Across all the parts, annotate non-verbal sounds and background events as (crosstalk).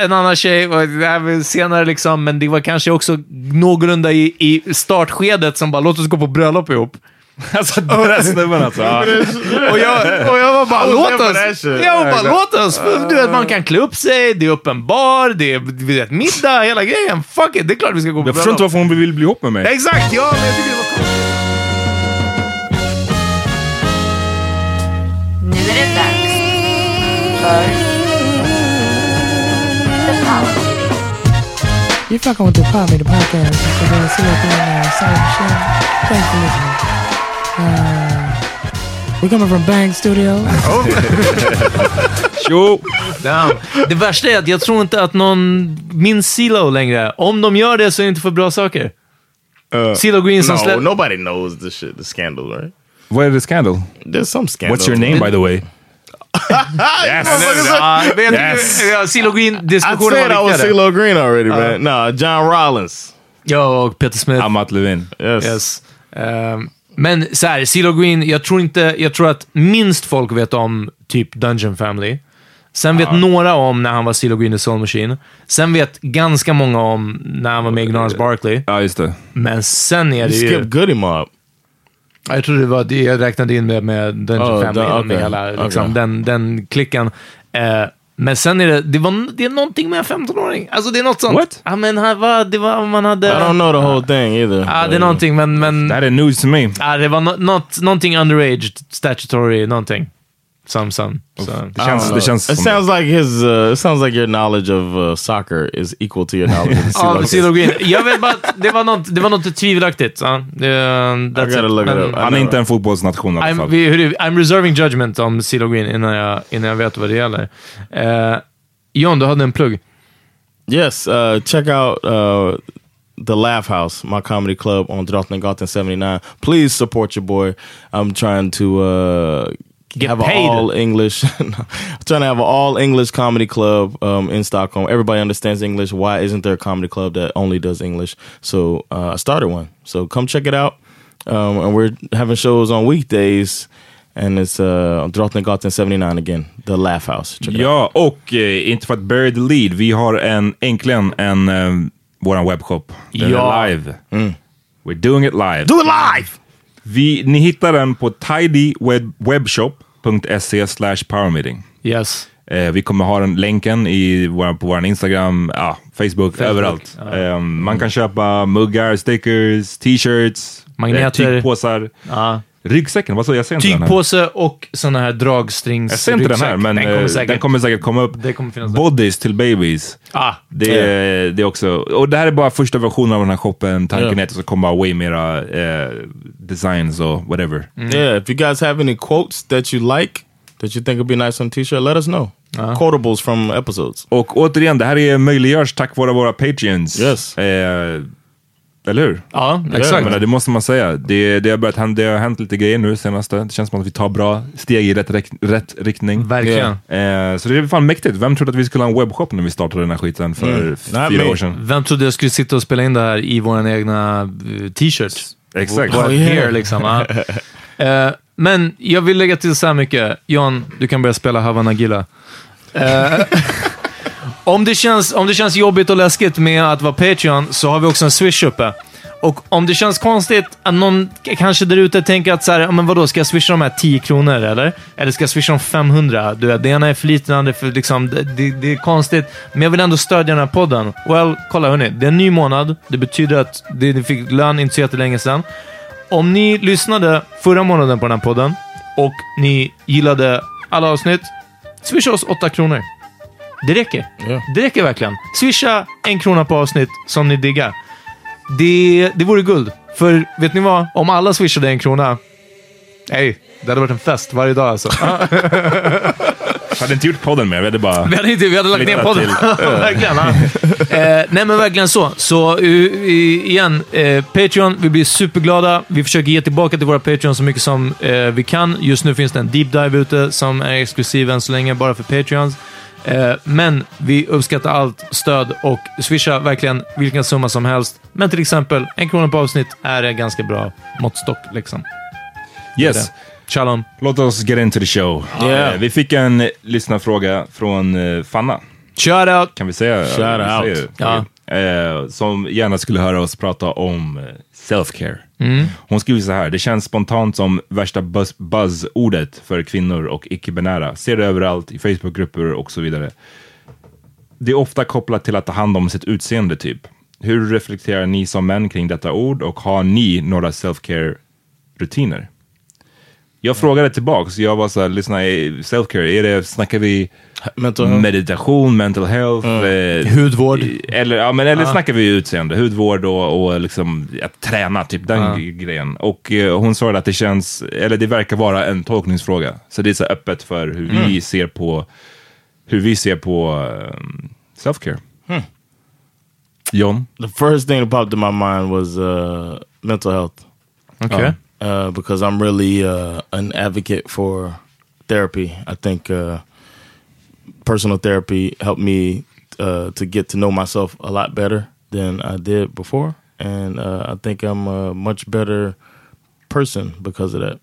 En annan tjej, och det här var senare liksom, men det var kanske också någorlunda i, i startskedet som bara, låt oss gå på bröllop ihop. (laughs) Alltså den där snubben alltså. Ja. (laughs) Och jag, och jag var bara, låt oss! Jag var bara, låt oss! Du vet, man kan klä upp sig, det är öppen bar, det är du vet, middag, hela grejen. Fuck it, det är klart vi ska gå på Jag förstår inte bröllop. varför hon vill bli ihop med mig. Exakt, ja, men jag tycker det var coolt. Nu är det dags för The Power Meeting. You fucking with the Power Meter podcast. It's your Celia Thorne, uh, Sarah Michelle. Thanks for listening. Uh, we're coming from Bang Studio. (laughs) Jo! Damn. Det värsta är att jag tror inte att någon minns CeeLo längre. Om de gör det så är det inte för bra saker. Uh, CeeLo Green som no, släpp... nobody knows the shit, the scandal, right? Vad är det scandal? There's some scandal. What's your name by the way? (laughs) yes! Vet, Yes. ja, CeeLo I Green-diskussionen said I var was. CeeLo Green already, man. No, John Rollins. Ja, och Peter Smith. Amat Levin. Yes. Yes. Ehm, men så här, CeeLo Green, jag tror inte, jag tror att minst folk vet om typ Dungeon Family. Sen vet några om när han var CeeLo Green i Soul Machine. Sen vet ganska många om när han var med Ignorance Barkley. Ja, just det. Men sen är You det ju... skipped Goody Mob. Jag tror det var det jag räknade in med, med Dungeon Oh, Family, da- med hela liksom, okej. den, den klicken. Eh, men sen är det, det, var, det är någonting med en 15-åring. Alltså det är något sånt. What? Ja, men han var, det var man hade... I don't know the whole thing either. Ja, det är någonting, men... men Det här är news to me. ja, det var no, något, någonting underage, statutory, någonting. Some, some. Känns It sounds like his. Uh, it sounds like your knowledge of uh, soccer is equal to your knowledge of (laughs) Green. Jag vet bara att det var något, det var något tvivelaktigt. I that's gotta it. look it Men- Han är inte en fotbollsnation i alla I'm, fall. vi, hur, I'm reserving judgment om CeeLo Green innan jag, innan jag vet vad det gäller. Eh, John, du hade en plugg. Yes, uh, check out uh, the Laugh House, my comedy club on Drottninggatan 79. Please support your boy. I'm trying to uh, Get have paid. all English. (laughs) I'm trying to have an all English comedy club um, in Stockholm. Everybody understands English. Why isn't there a comedy club that only does English? So uh, I started one. So come check it out. Um, and we're having shows on weekdays. And it's uh, Drottninggatan 79 again, the Laugh House. Check. Ja, och eh, inte för att bury the lead, vi har en, äntligen en, eh, våran webbshop. Den Ja. är live. We're doing it live. Do it live! Vi, ni hittar den på patreon.se slash powermeeting. Yes. Eh, vi kommer ha den länken i vår, på vår Instagram, ah, Facebook, Facebook, överallt. Eh, man kan köpa muggar, stickers, t-shirts, Magneter. eh, tygpåsar. Ja. Ryggsäcken, vad så? Jag ser inte den här. Tygpåse och såna här dragstrings Jag ser inte den här, men den kommer kommer, säkert, den kommer säkert komma upp. Det kommer finnas där. Bodies till babies. ah, Det, är, det är också, och det här är bara första versionen av den här shoppen. Tanken Ja. är att det ska komma way mera eh, designs och whatever. Yeah, if you guys have any quotes that you like, that you think would be nice on t-shirt, let us know. Quotables from episodes. Och återigen, det här är möjliggörs tack vare våra patreons. Yes. Eh, eller hur? Ja, exakt. menar, det måste man säga. Det, det, har börjat hända, det har hänt lite grejer nu senaste. Det känns som att vi tar bra steg i rätt, rätt, riktning. Verkligen. Eh, så det är fan mäktigt. Vem trodde att vi skulle ha en webbshop när vi startade den här skiten för Mm. fyra me. år sedan? Vem trodde jag skulle sitta och spela in det här i våra egna eh, t-shirts? Exakt. Oh, yeah. liksom. ja. (laughs) Eh, men jag vill lägga till så här mycket. Jan, du kan börja spela Havana Gilla. Eh, (laughs) om, det känns, om det känns jobbigt och läskigt med att vara Patreon så har vi också en Swish uppe. Och om det känns konstigt att någon kanske där ute tänker att så här, men vadå, ska jag swisha de här 10 kronor eller? Eller ska jag swisha de 500? Du vet, det ena är för lite, det andra är för liksom, det, det, det är konstigt. Men jag vill ändå stödja den här podden. Well, kolla hörni, det är en ny månad. Det betyder att det, ni fick lön inte så jättelänge sedan. Om ni lyssnade förra månaden på den här podden och ni gillade alla avsnitt, swisha oss 8 kronor. Det räcker. Ja. Det räcker verkligen. Swisha en krona på avsnitt som ni diggar. Det, det vore guld. För vet ni vad? Om alla swishade en krona, hej, det hade varit en fest varje dag alltså. Jag (laughs) hade inte gjort podden mer, vi hade bara... Vi hade, inte, vi hade lagt ner podden. (laughs) verkligen. Ja. Eh, nej, men verkligen så. Så uh, igen, eh, Patreon, vi blir superglada. Vi försöker ge tillbaka till våra Patreon så mycket som eh, vi kan. Just nu finns det en deep dive ute som är exklusiv än så länge, bara för Patreons. Eh, men vi uppskattar allt stöd och swisha verkligen vilken summa som helst. Men till exempel, en krona på avsnitt är en ganska bra måttstock. Liksom. Yes. Shalom. Låt oss get into the show. Yeah. Vi fick en lyssnarfråga från eh, Fanna. Shout out! Kan vi säga? Shout vi out. säger- Ja. Eh, som gärna skulle höra oss prata om eh, self-care. Mm. Hon skriver så här, det känns spontant som värsta buzz- buzzordet för kvinnor och icke-binära. Ser det överallt i Facebookgrupper och så vidare. Det är ofta kopplat till att ta hand om sitt utseende typ. Hur reflekterar ni som män kring detta ord och har ni några self-care-rutiner? Jag frågade tillbaks, jag var så här, lyssna, self-care, är det, snackar vi Mental meditation, mental health? Eh, Hudvård. eller, ja, men, eller snackar vi utseende, hudvård och, och liksom att träna, typ den Ja. grejen. Och eh, hon svarade att det känns, eller det verkar vara en tolkningsfråga. Så det är så öppet för hur vi ser på, hur vi ser på um, self-care. John? The first thing that popped in my mind was uh, mental health. Okej. Uh, because I'm really uh, an advocate for therapy. I think uh, personal therapy helped me uh, to get to know myself a lot better than I did before, and uh, I think I'm a much better person because of that.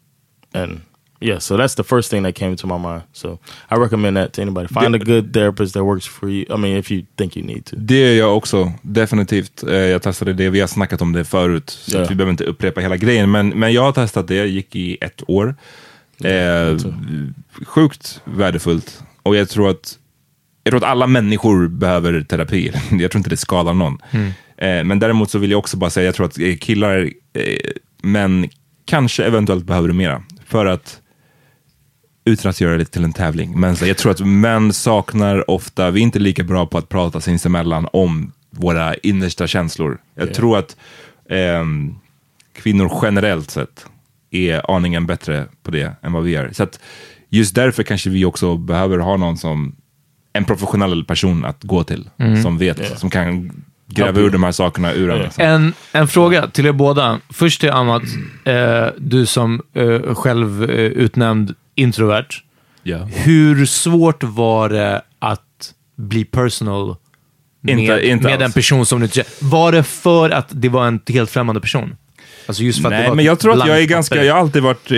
And yeah, so that's the first thing that came to my mind. So I recommend that to anybody. Find a good therapist that works for you. I mean, if you think you need to. Det är jag också, definitivt. Eh, Jag testade det, vi har snackat om det förut, så att vi behöver inte upprepa hela grejen. Men, men jag har testat det, gick i ett år. Eh, sjukt värdefullt. Och jag tror att jag tror att alla människor behöver terapi. (laughs) Jag tror inte det skadar någon. Eh, men däremot så vill jag också bara säga, jag tror att eh, killar, eh, män kanske eventuellt behöver det mera. För att utan att göra det till en tävling. Men jag tror att män saknar ofta, vi är inte lika bra på att prata sinsemellan om våra innersta känslor. Jag tror att ehm, kvinnor generellt sett är aningen bättre på det än vad vi är. Så att just därför kanske vi också behöver ha någon som, en professionell person att gå till. Som vet, som kan gräva ur de här sakerna ur en. liksom. En, en fråga till er båda. Först till Amat. Eh, du som eh, själv eh, utnämnd introvert. Ja. Hur svårt var det att bli personal med, Inte- inte med en person som du inte? Var det för att det var en helt främmande person? Alltså Nej, men jag tror att jag är ganska, jag har alltid varit, eh,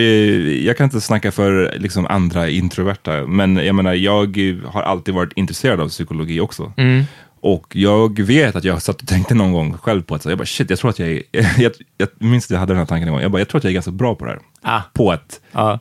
jag kan inte snacka för liksom andra introverta, men jag menar, jag har alltid varit intresserad av psykologi också. Mm. Och jag vet att jag satt och tänkte någon gång själv på att, så jag bara shit, jag tror att jag är, (laughs) jag, jag minns att jag hade den här tanken en gång, jag bara, jag tror att jag är ganska bra på det här. Ah. På att, Ja.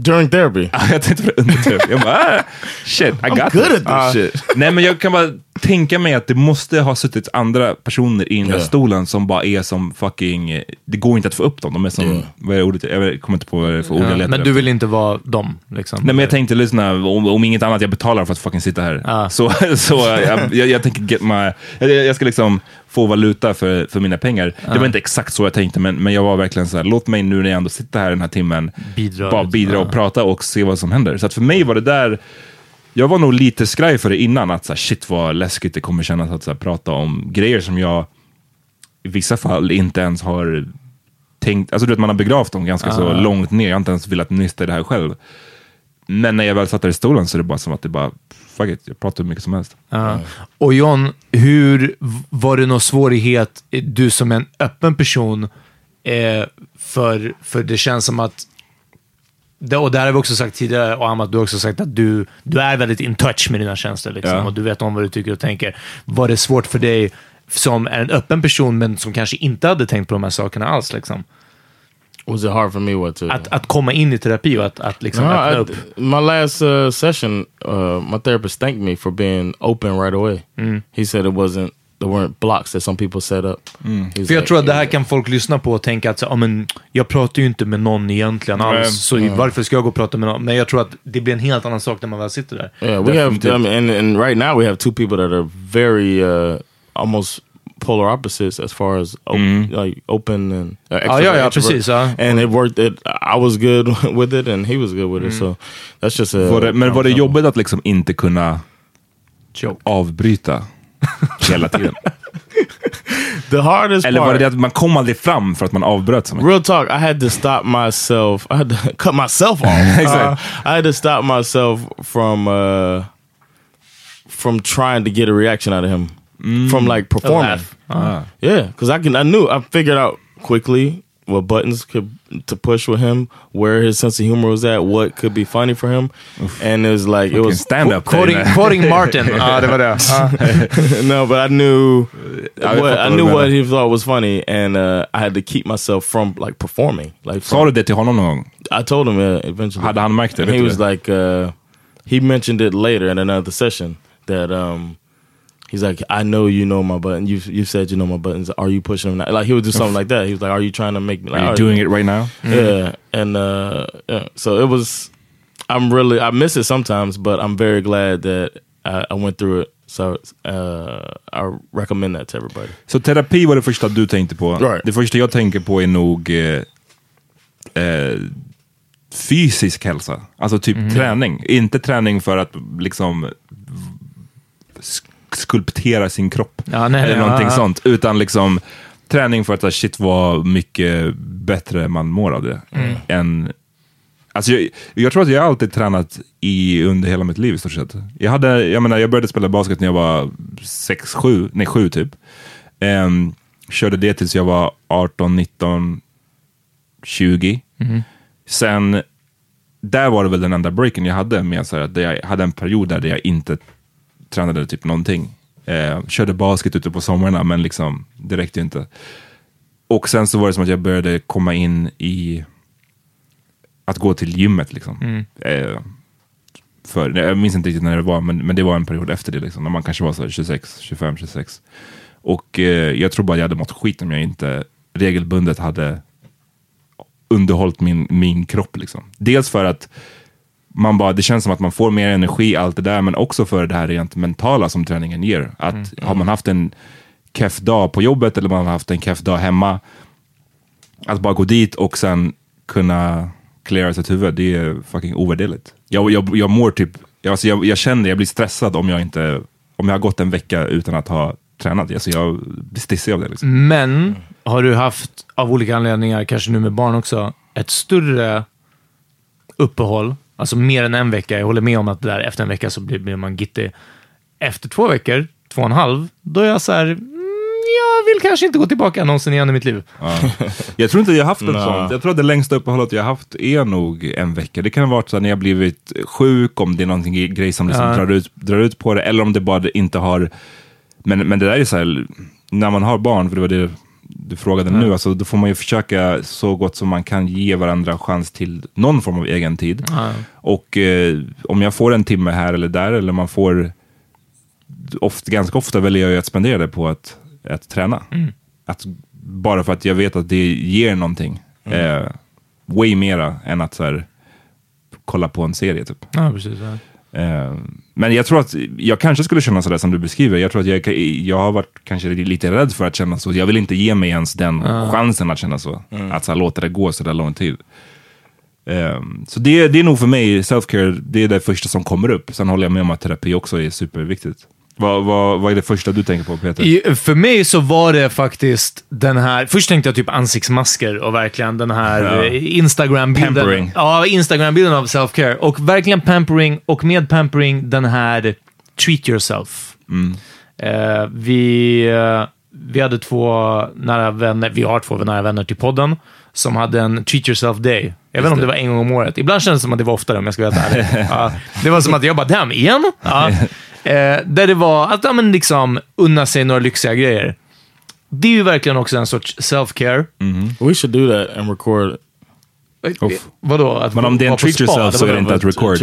During therapy. jag tänkte på det under terapi. Jag bara, ah, shit, I got good this. at this shit. Nej men jag kan bara tänka mig att det måste ha suttit andra personer i den där Ja. stolen som bara är som fucking, det går inte att få upp dem. De är som, Ja. vad är ordet, jag kommer inte på vad det är för ord jag Ja, letar men du efter. vill inte vara dem? Liksom. Nej men jag tänkte lyssna, om, om inget annat, jag betalar för att fucking sitta här. Ja. Så, (laughs) så jag, jag, jag tänker get my, jag, jag ska liksom få valuta för, för mina pengar. Det var inte exakt så jag tänkte, men, men jag var verkligen så här, låt mig nu när jag ändå sitter här den här timmen, Bidra bara lite. bidra och Ja. prata och se vad som händer. Så att för mig var det där, jag var nog lite skraj för det innan, att så här, shit vad läskigt det kommer kännas att så här, prata om grejer som jag i vissa fall inte ens har tänkt, alltså du vet man har begravt dem ganska så långt ner, jag har inte ens velat nysta i det här själv. Men när jag väl satt där i stolen så är det bara som att det bara, fuck it, jag pratar hur mycket som helst. Ja. Och John, hur var det någon svårighet, du som en öppen person, Eh, för, för det känns som att, det, och det här har vi också sagt tidigare, och Amat, du har också sagt att du, du är väldigt in touch med dina känslor. Liksom, Ja. Och du vet om vad du tycker och tänker. Var det svårt för dig, som är en öppen person, men som kanske inte hade tänkt på de här sakerna alls, liksom, Was it hard for me what to? att, att komma in i terapi och att, att liksom No, öppna I- upp? my last uh, session, uh, my therapist thanked me for being open right away. He said it wasn't there weren't blocks that some people set up. He's För jag like, tror att det här kan folk lyssna på och tänka att så, ja, men, jag pratar ju inte med någon egentligen alls, Nej. så varför ska jag gå och prata med någon? Men jag tror att det blir en helt annan sak när man väl sitter där. Yeah, we have, I mean, and, and right now we have two people that are very uh, almost polar opposites as far as op like open and uh, ja, ja, introvert. precis, ja. And it worked. It I was good (laughs) with it, and he was good with it. So that's just a. Var det, men var det jobbigt att liksom inte kunna Joke. avbryta (laughs) hela tiden? The hardest Eller var part. det det att man kom aldrig fram för att man avbröt så mycket? Real talk, I had to stop myself. I had to (laughs) cut myself off. (laughs) Exactly. Uh, I had to stop myself from uh, from trying to get a reaction out of him from like performing. laugh. Yeah, because I can. I knew. I figured out quickly what buttons could to push with him, where his sense of humor was at, what could be funny for him, and it was like it was stand up. Quoting, quoting (laughs) Martin. ja, det var det. No, but I knew I what, I knew what he thought was funny, and uh, I had to keep myself from like performing. Like Sa from, du det till honom någon gång? I told him uh, eventually. Hade han märkt det? And he was like, uh, he mentioned it later in another session that um, he's like, I know you know my button. You you said you know my buttons. Are you pushing them? Now? Like he would do something like that. He was like, Are you trying to make me? Like, Are you "Are doing it right now? Yeah, and uh, yeah. So it was. I'm really I miss it sometimes, but I'm very glad that I, I went through it. So uh, I recommend that to everybody. Så terapi var det första du tänkte på. Right. Det första jag tänker på är nog eh, eh, fysisk hälsa. Alltså typ träning. Inte träning för att liksom sk- skulptera sin kropp. Ja, nej, eller någonting ja, sånt. Utan liksom träning för att shit vad mycket bättre man mår av det. Än, alltså jag, jag tror att jag alltid tränat i, under hela mitt liv i stort sett. Jag, hade, jag, menar, jag började spela basket när jag var 6, 7, nej 7 typ. Ehm, körde det tills jag var 18, 19, 20. Sen, där var det väl den enda breaken jag hade med så här, att jag hade en period där jag inte tränade typ någonting. Eh, körde basket ute på somrarna, men liksom, det räckte ju inte. Och sen så var det som att jag började komma in i att gå till gymmet. Liksom. Eh, för, jag minns inte riktigt när det var, men, men det var en period efter det, liksom, när man kanske var så här 26, 25, 26. Och eh, jag tror bara jag hade mått skit om jag inte regelbundet hade underhållit min, min kropp. Liksom. Dels för att man bara, det känns som att man får mer energi, allt det där, men också för det här rent mentala som träningen ger. Att har man haft en keff dag på jobbet eller man har haft en keff dag hemma, att bara gå dit och sen kunna cleara sitt huvud, det är fucking ovärderligt. Jag, jag, jag mår typ, jag, alltså jag, jag känner, jag blir stressad om jag inte, om jag har gått en vecka utan att ha tränat. Alltså jag blir stissig av det. Liksom. Men har du haft, av olika anledningar, kanske nu med barn också, ett större uppehåll, alltså mer än en vecka. Jag håller med om att det där efter en vecka så blir, blir man gittig. Efter två veckor, två och en halv, då är jag så här, mm, jag vill kanske inte gå tillbaka någonsin igen i mitt liv. (laughs) Jag tror inte jag har haft ett sånt. Jag tror att det längsta uppehållet jag har haft är nog en vecka. Det kan ha varit så här när jag blivit sjuk, om det är någonting gre- grej som liksom Ja. drar, ut, drar ut på det, eller om det bara inte har... Men, men det där är så här, när man har barn, för det var det du frågade nu, alltså, då får man ju försöka så gott som man kan ge varandra chans till någon form av egen tid. Och eh, om jag får en timme här eller där, eller man får... Ofta, ganska ofta väljer jag ju att spendera det på att, att träna. Att, bara för att jag vet att det ger någonting. Eh, way mera än att så här, kolla på en serie typ. Ja, precis. Ja. Eh, men jag tror att jag kanske skulle känna sådär som du beskriver. Jag tror att jag, jag har varit kanske lite rädd för att känna så. Jag vill inte ge mig ens den chansen att känna så. Att så här, låta det gå så där lång tid. Eh, så det, det är nog för mig, self-care, det är det första som kommer upp. Sen håller jag med om att terapi också är superviktigt. Vad, vad, vad är det första du tänker på Peter? I, för mig så var det faktiskt den här, först tänkte jag typ ansiktsmasker och verkligen den här Ja. eh, Instagram-bilden. Pampering. Ja, Instagram-bilden av self-care. Och verkligen pampering, och med pampering den här treat yourself. Mm. Eh, vi, eh, vi hade två nära vänner, vi har två nära vänner till podden, som hade en treat yourself day. Jag vet inte om det var en gång om året. Ibland känns det som att det var oftare om jag ska vara helt ärlig. (laughs) det var som att jag bara, damn, igen? (laughs) Ja. Eh, där det var att ja, men liksom, unna sig några lyxiga grejer. Det är ju verkligen också en sorts self-care. We should do that and record. Uff. Vadå? Att Men om det är en treat yourself så är det inte att record.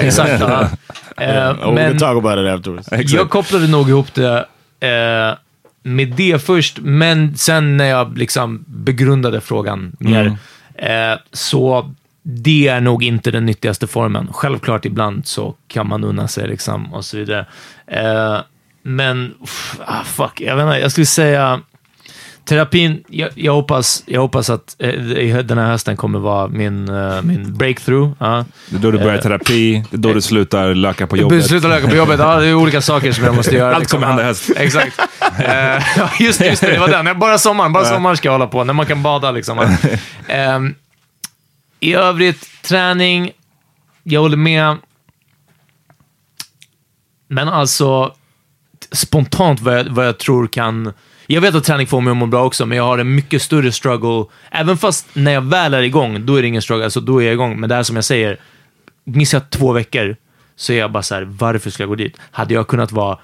Exakt. ja. (laughs) Eh, Oh, we men can talk about it afterwards. jag kopplade nog ihop det eh, med det först, men sen när jag liksom begrundade frågan mer, eh, så det är nog inte den nyttigaste formen. Självklart ibland så kan man unna sig liksom och så vidare. Eh, men, uff, ah, fuck, jag vet inte, jag skulle säga Terapin, jag, jag, hoppas, jag hoppas att eh, den här hösten kommer vara min, eh, min breakthrough. ja. Det är då du börjar terapi, det är då du slutar löka på jobbet. Sluta löka på jobbet. Ja, det är olika saker som jag måste göra. Allt kommer hända i höst. Exakt. Eh, (laughs) ja, just, just det, det var den. Bara sommaren. Bara sommaren ska jag hålla på, när man kan bada liksom. (laughs) Ehm, i övrigt, träning. Jag håller med. Men alltså, spontant vad jag, vad jag tror kan... Jag vet att träning får mig att må bra också, men jag har en mycket större struggle. Även fast när jag väl är igång, då är det ingen struggle. Alltså, då är jag igång. Men det här som jag säger, missar jag två veckor så är jag bara så här, varför ska jag gå dit? Hade jag kunnat vara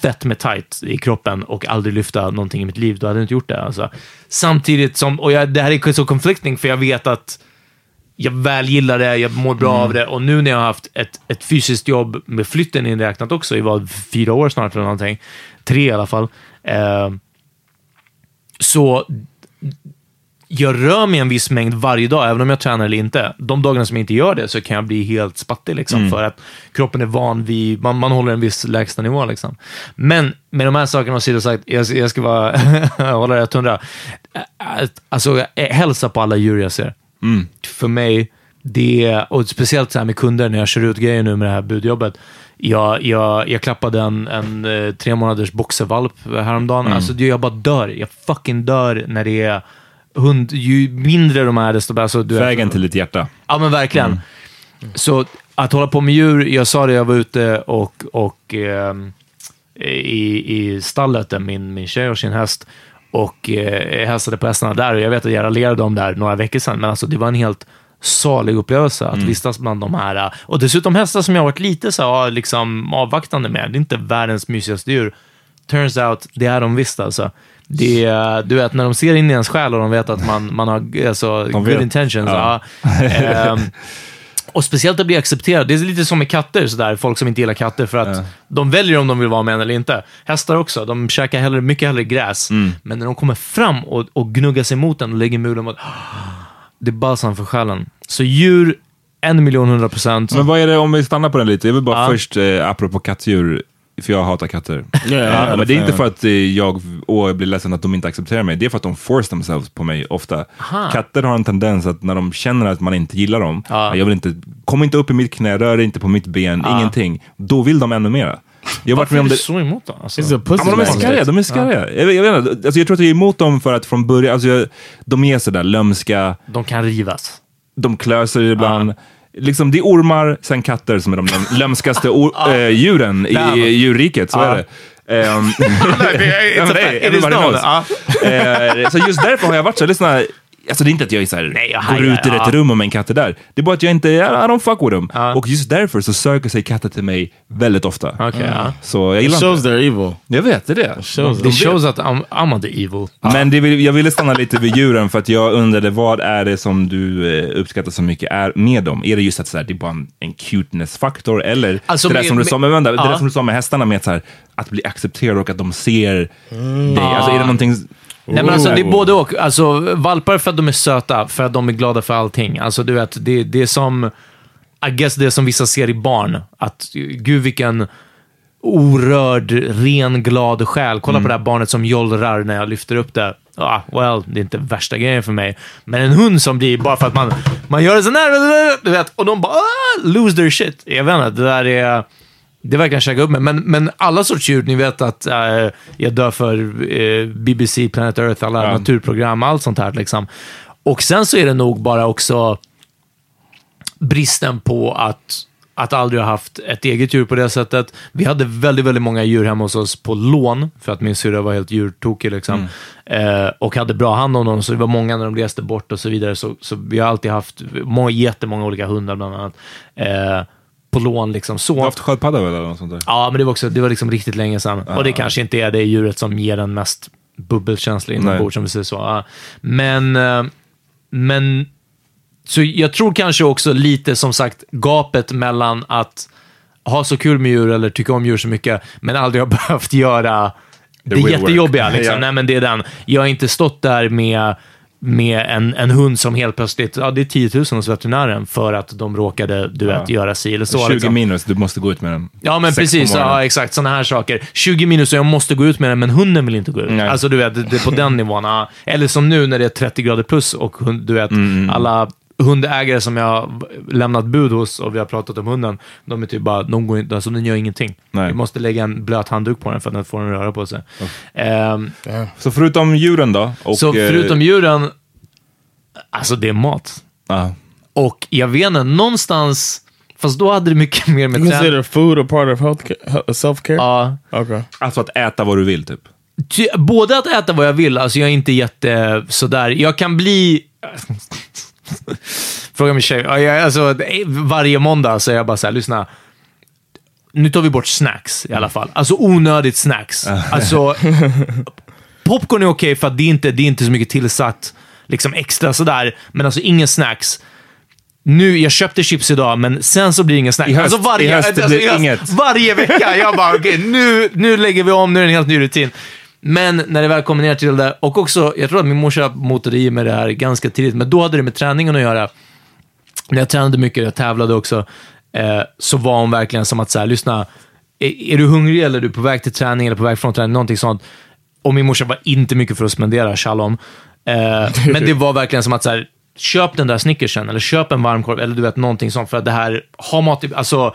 fett med tight i kroppen och aldrig lyfta någonting i mitt liv, då hade jag inte gjort det. Alltså. Samtidigt som, och jag, det här är så conflicting, för jag vet att jag väl gillar det, jag mår bra av det och nu när jag har haft ett, ett fysiskt jobb med flytten inräknat också i vad, fyra år snart eller någonting, tre i alla fall, eh, så jag rör mig en viss mängd varje dag, även om jag tränar eller inte. De dagarna som jag inte gör det så kan jag bli helt spattig, liksom, för att kroppen är van vid, man, man håller en viss lägsta nivå. Liksom. Men med de här sakerna åsidosagt, jag, jag ska bara (laughs) hålla det 100. Alltså, jag hälsa på alla djur jag ser. För mig, det, och speciellt så här med kunder när jag kör ut grejer nu med det här budjobbet. Jag, jag, jag klappade en, en eh, tre månaders boxervalp häromdagen. Alltså, jag bara dör. Jag fucking dör när det är hund. Ju mindre de är, desto bättre. Alltså, du Vägen till ditt hjärta. Ja, men verkligen. Så att hålla på med djur, jag sa det, jag var ute och, och ehm, i, i stallet där min, min tjej och sin häst och eh, hälsade på hästarna där och jag vet att jag raljerade dem där några veckor sedan, men alltså det var en helt salig upplevelse att vistas bland de här. eh, Och dessutom hästar som jag varit lite så här, liksom avvaktande med. Det är inte världens mysigaste djur. Turns out, det är de visst alltså. Det är, du vet, när de ser in i ens själ och de vet att man, man har alltså, good vet. intentions. Ja. Ja. (laughs) Och speciellt att bli accepterad. Det är lite som med katter, sådär. folk som inte gillar katter för att de väljer om de vill vara med en eller inte. Hästar också, de käkar hellre, mycket hellre gräs. Men när de kommer fram och, och gnuggar sig mot den och lägger mulen mot... Det är balsam för själen. Så djur, en miljon hundra procent. Men vad är det, om vi stannar på den lite, jag vill bara Ja. först, eh, apropå kattdjur, för jag hatar katter. Yeah, (laughs) Ja, men det är inte för att eh, jag åh, jag blir ledsen att de inte accepterar mig, det är för att de force themselves på mig ofta. Katter har en tendens att när de känner att man inte gillar dem, Ja. jag vill inte, kom inte upp i mitt knä, rör inte på mitt ben, ingenting. Då vill de ännu mera. Jag har varit Varför med är om du det. så emot då? Alltså. Ja, de är skarriga, de är skarriga. Jag, vet- jag, vet inte, alltså jag tror att jag är emot dem för att från början, alltså jag, de är sådär lömska, De kan rivas. de klöser ibland. Liksom, det är ormar, sen katter som är de löm- lömskaste or- (laughs) eh, djuren i djurriket. Så är det. Ehm, (laughs) It's Ja, (laughs) men a det. It is everybody known. knows. Ja. Eh, så just därför har jag varit så, lyssna, alltså det är inte att jag är så här, Nej, jag går hajar, ut i ja. ett rum med en katt är där. Det är bara att jag inte, I don't fuck with them. Ja. Och just därför så söker sig katter till mig väldigt ofta. Okej, ja. Så jag It gillar shows inte. they're evil. Jag vet, det är det. shows De shows att I'm, I'm the evil. Men det vill, jag ville stanna lite vid djuren för att jag undrade vad är det som du eh, uppskattar så mycket är med dem? Är det just att så här, det är bara en, en cuteness-faktor eller Alltså, det där med- som du med- sa, men vänta, det där som du sa med hästarna med att, så här, att bli accepterad och att de ser dig. Alltså är det någonting... Nej, men alltså, det är Oh. både och. Alltså, valpar för att de är söta, för att de är glada för allting. Alltså, du vet, det, det är som... I guess det som vissa ser i barn. Att gud vilken orörd, ren, glad själ. Kolla på det här barnet som jollrar när jag lyfter upp det. Ah, well, det är inte värsta grejen för mig. Men en hund som blir, bara för att man, man gör det sån här, du vet, och de bara ah, lose their shit. Jag vet inte, det där är... Det verkar käka upp mig. Men, men alla sorts djur, ni vet att eh, jag dör för eh, BBC, Planet Earth, alla Ja. naturprogram, allt sånt här. Liksom. Och sen så är det nog bara också bristen på att att aldrig ha haft ett eget djur på det sättet. Vi hade väldigt, väldigt många djur hemma hos oss på lån, för att min syrra var helt djurtokig. Liksom. Eh, och hade bra hand om dem, så det var många när de reste bort och så vidare. Så, så vi har alltid haft må, jättemånga olika hundar, bland annat. Eh, på lån. Liksom. Så. Du har haft sköldpadda eller något sånt där? Ja, men det var, också, det var liksom riktigt länge sedan. Och det kanske inte är det djuret som ger den mest bubbelkänsla inombords, om vi säger så. Ja. Men, eh, men så jag tror kanske också lite, som sagt, gapet mellan att ha så kul med djur eller tycka om djur så mycket, men aldrig ha (laughs) behövt göra det real work. jättejobbiga. Liksom. (laughs) Ja. Nej, men det är den. Jag har inte stått där med med en, en hund som helt plötsligt, ja det är 10 000 hos veterinären för att de råkade, du vet, göra si eller så. 20 liksom. minus, du måste gå ut med den. Ja, men precis. Ja, exakt. Sådana här saker. 20 minus och jag måste gå ut med den, men hunden vill inte gå ut. Nej. Alltså, du vet, det är på den (laughs) nivån. Eller som nu när det är 30 grader plus och du vet, Mm, alla hundägare som jag har lämnat bud hos och vi har pratat om hunden, de är typ bara, de går inte, alltså den gör ingenting. Nej. Vi måste lägga en blöt handduk på den för att den får den röra på sig. Ehm, Så förutom djuren då? Och, så eh, förutom djuren, alltså det är mat. ja. Och jag vet inte, någonstans, fast då hade det mycket mer med träning. consider food a part of health ca- self care? Ja. Okay. Alltså att äta vad du vill, typ. Ty, både att äta vad jag vill, alltså jag är inte jätte sådär. Jag kan bli... (laughs) Fråga min tjej. Alltså, varje måndag så är jag bara så här, lyssna. Nu tar vi bort snacks i alla fall. Alltså onödigt snacks. Alltså, (laughs) popcorn är okej för att det är, inte, det är inte så mycket tillsatt liksom extra sådär. Men alltså ingen snacks. Nu, jag köpte chips idag, men sen så blir det inga snacks. I höst- alltså varje, i höst alltså, i höst, inget. varje vecka. Jag bara, okej, nu, nu lägger vi om, nu är det en helt ny rutin. Men när det väl kommer ner till det, och också, jag tror att min morsa motade i med det här ganska tidigt, men då hade det med träningen att göra. När jag tränade mycket, jag tävlade också, eh, så var hon verkligen som att säga, lyssna, är, är du hungrig eller är du på väg till träning eller på väg från träning, någonting sånt. Och min morsa var inte mycket för att spendera, shalom. Eh, (laughs) men det var verkligen som att så här, köp den där snickersen, eller köp en varmkorv, eller du vet, någonting sånt. För att det här, ha mat, i- alltså,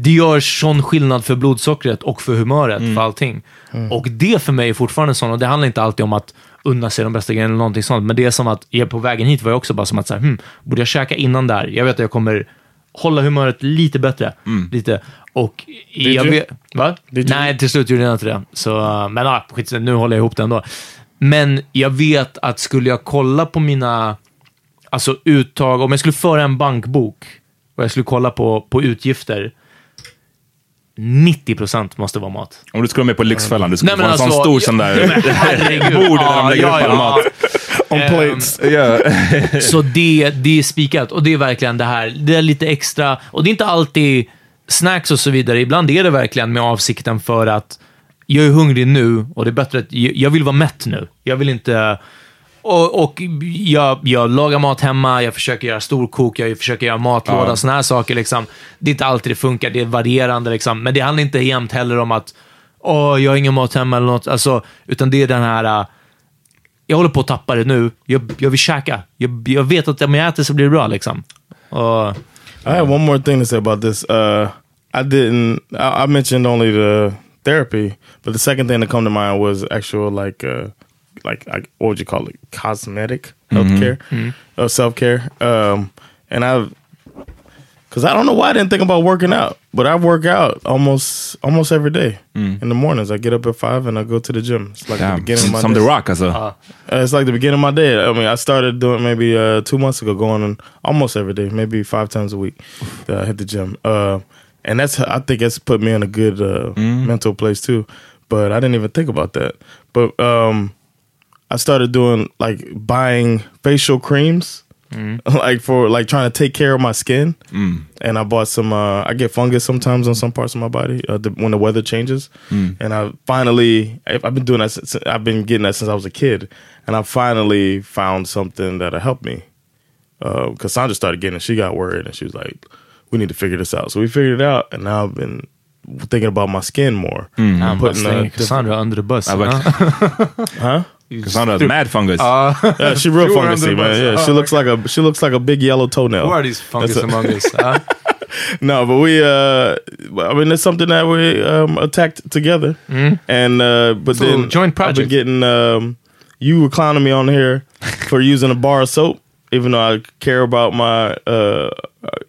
det gör sån skillnad för blodsockret och för humöret, för allting. Och det för mig är fortfarande sånt, och det handlar inte alltid om att unna sig de bästa grejerna eller någonting sånt, men det är som att, jag på vägen hit var jag också bara som att, så här, hmm, borde jag käka innan där? Jag vet att jag kommer hålla humöret lite bättre. Lite. Och jag you? vet... Va? Did you? Nej, till slut gjorde jag inte det. Så, men ah, skit, nu håller jag ihop det ändå. Men jag vet att skulle jag kolla på mina alltså, uttag, om jag skulle föra en bankbok och jag skulle kolla på, på utgifter, 90% måste vara mat. Om du skulle vara med på Lyxfällan, du skulle få en sån alltså, stor jag- sån där (laughs) bord där de lägger ja, upp all ja. mat. (laughs) On plates. Ja. (laughs) Så det, det är spikat och det är verkligen det här. Det är lite extra och det är inte alltid snacks och så vidare. Ibland är det verkligen med avsikten för att jag är hungrig nu och det är bättre att jag jag vill vara mätt nu. Jag vill inte... Och, och jag, jag lagar mat hemma, jag försöker göra storkok, jag försöker göra matlåda, Ja. såna här saker. Liksom. Det är inte alltid det funkar, det är varierande. Liksom. Men det handlar inte jämt heller om att Åh, jag har ingen mat hemma eller något. Alltså, utan det är den här... äh, jag håller på att tappa det nu. Jag, jag vill käka. Jag, jag vet att om jag äter så blir det bra. Liksom. Och, I have one more thing to say about this. Uh, I didn't. I, I mentioned only the therapy, but the second thing that come to mind was actual like, uh, like I, what would you call it? Cosmetic healthcare, uh, self care. Um, and I've, because I don't know why I didn't think about working out, but I work out almost almost every day in the mornings. I get up at five and I go to the gym. It's like the beginning of my Som The day. Rock alltså. Uh, it's like the beginning of my day. I mean, I started doing maybe uh, two months ago, going on almost every day, maybe five times a week. That I hit the gym, uh, and that's I think it's put me in a good uh, mental place too. But I didn't even think about that. But um, I started doing like buying facial creams, (laughs) like for like trying to take care of my skin. And I bought some. Uh, I get fungus sometimes on some parts of my body uh, the, when the weather changes. And I finally, I've I've been doing that. Since, I've been getting that since I was a kid, and I finally found something that'll help me. Uh, Cassandra started getting it. She got worried, and she was like, "We need to figure this out." So we figured it out, and now I've been thinking about my skin more. han bara putting, uh, Cassandra under the bus. Huh? Ja. (laughs) huh? Cassandra has mad fungus. Yeah, she (laughs) real fungusy, man. Yeah, she Oh, looks like a she looks like a big yellow toenail. Who are these fungus That's among us? Ja. (laughs) No, but we. uh I mean, it's something that we um attacked together, and uh but So, then joint I've been project. getting um you were clowning me on here (laughs) for using a bar of soap. even though I care about my, uh,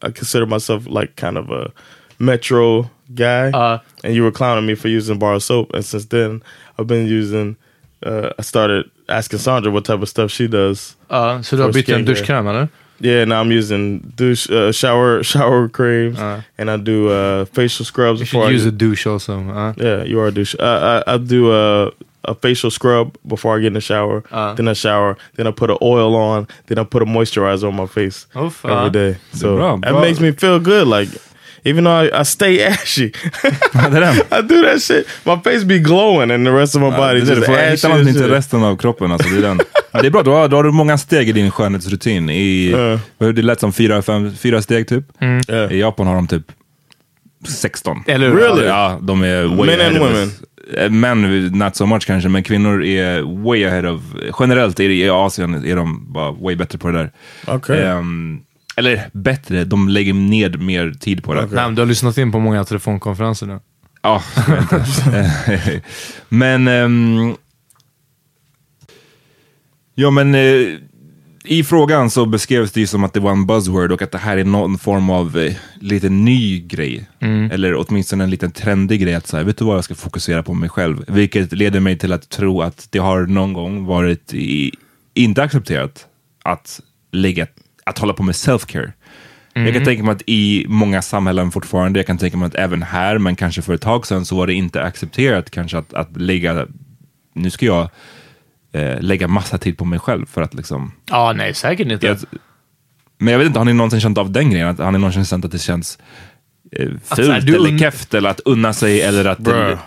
I consider myself like kind of a metro guy. Uh. and you were clowning me for using bar of soap, and since then I've been using. Uh, I started asking Sandra what type of stuff she does. Ja, så du har For bytt en duschkräm eller? Yeah, now I'm using douche, uh, shower (laughs) shower creams, and I do uh, facial scrubs You before. should I use a douche also. Ja. yeah, you are a douche. Uh, I, I do a, a facial scrub before I get in the shower. Uh. then I shower. Then I put an oil on. Then I put a moisturizer on my face Oh, fan. every day. So bra, that bra. makes me feel good. Like even though I, I stay (laughs) ashy. (laughs) I do that shit. My face be glowing, and the rest of my body det är det, just ashy. hitta någonting till resten av kroppen. Alltså, det, är den. (laughs) Ja, det är bra, då har, då har du många steg i din skönhetsrutin. I, Det lät som fyra, fem, fyra steg typ. Yeah. I Japan har de typ 16. Eller? Really? Ja, de är way Men and women? Eh, Män, not so much kanske, men kvinnor är way ahead of... Generellt i Asien är de bara way bättre på det där. Okay. Ehm, eller bättre, de lägger ned mer tid på det. Nej, men du har lyssnat in på många telefonkonferenser nu. Ja. (laughs) Men... ehm, ja, men eh, i frågan så beskrevs det ju som att det var en buzzword och att det här är någon form av eh, lite ny grej. Eller åtminstone en liten trendig grej att säga, vet du vad, jag ska fokusera på mig själv. Vilket leder mig till att tro att det har någon gång varit i, inte accepterat att lägga, att hålla på med self-care. Jag kan tänka mig att i många samhällen fortfarande, jag kan tänka mig att även här, men kanske för ett tag sedan så var det inte accepterat kanske att, att lägga, nu ska jag eh, lägga massa tid på mig själv för att liksom, Ja, nej, säkert inte. jag, men jag vet inte, har ni någonsin känt av den grejen? Att, har ni någonsin känt att det känns eh, fult du eller keft eller att unna sig eller att... Bruh.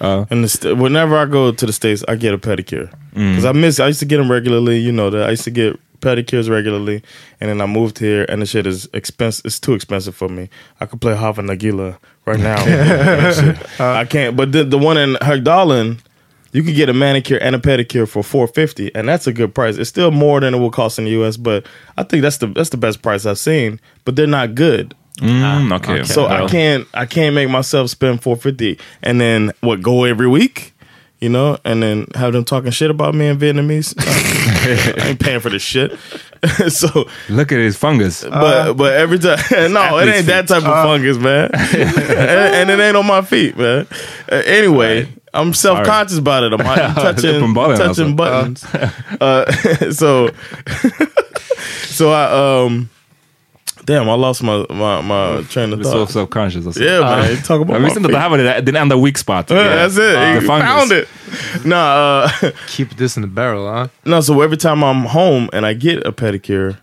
Ja. And the st- whenever I go to the states, I get a pedicure because I miss. I used to get them regularly. You know that I used to get pedicures regularly, and then I moved here, and the shit is expensive. It's too expensive for me. I could play Hava Nagila right now. (laughs) That shit. I can't. But the the one in Hagdalen, you could get a manicure and a pedicure for four fifty, and that's a good price. It's still more than it would cost in the U.S., but I think that's the that's the best price I've seen. But they're not good. Mm, okej. So I can't I can't make myself spend four fifty and then what go every week, you know, and then have them talking shit about me in Vietnamese. (laughs) (laughs) I ain't paying for this shit. (laughs) so, Look at his fungus. but but every time, (laughs) no, it ain't that type of fungus, man. and, and it ain't on my feet, man. Uh, anyway. I'm self conscious about it. I'm, I'm touching, Uppenbarligen touching alltså. buttons. Uh, so, so I um, damn, I lost my my, my train of Du är så thought. self-conscious alltså. Yeah, man. You talk about Jag my visste inte att det här feet. var det- din enda weak spot. Yeah, that's it. The you fungus. found it. (laughs) Nah, uh, Keep this in the barrel, huh? (laughs) no. So every time I'm home and I get a pedicure,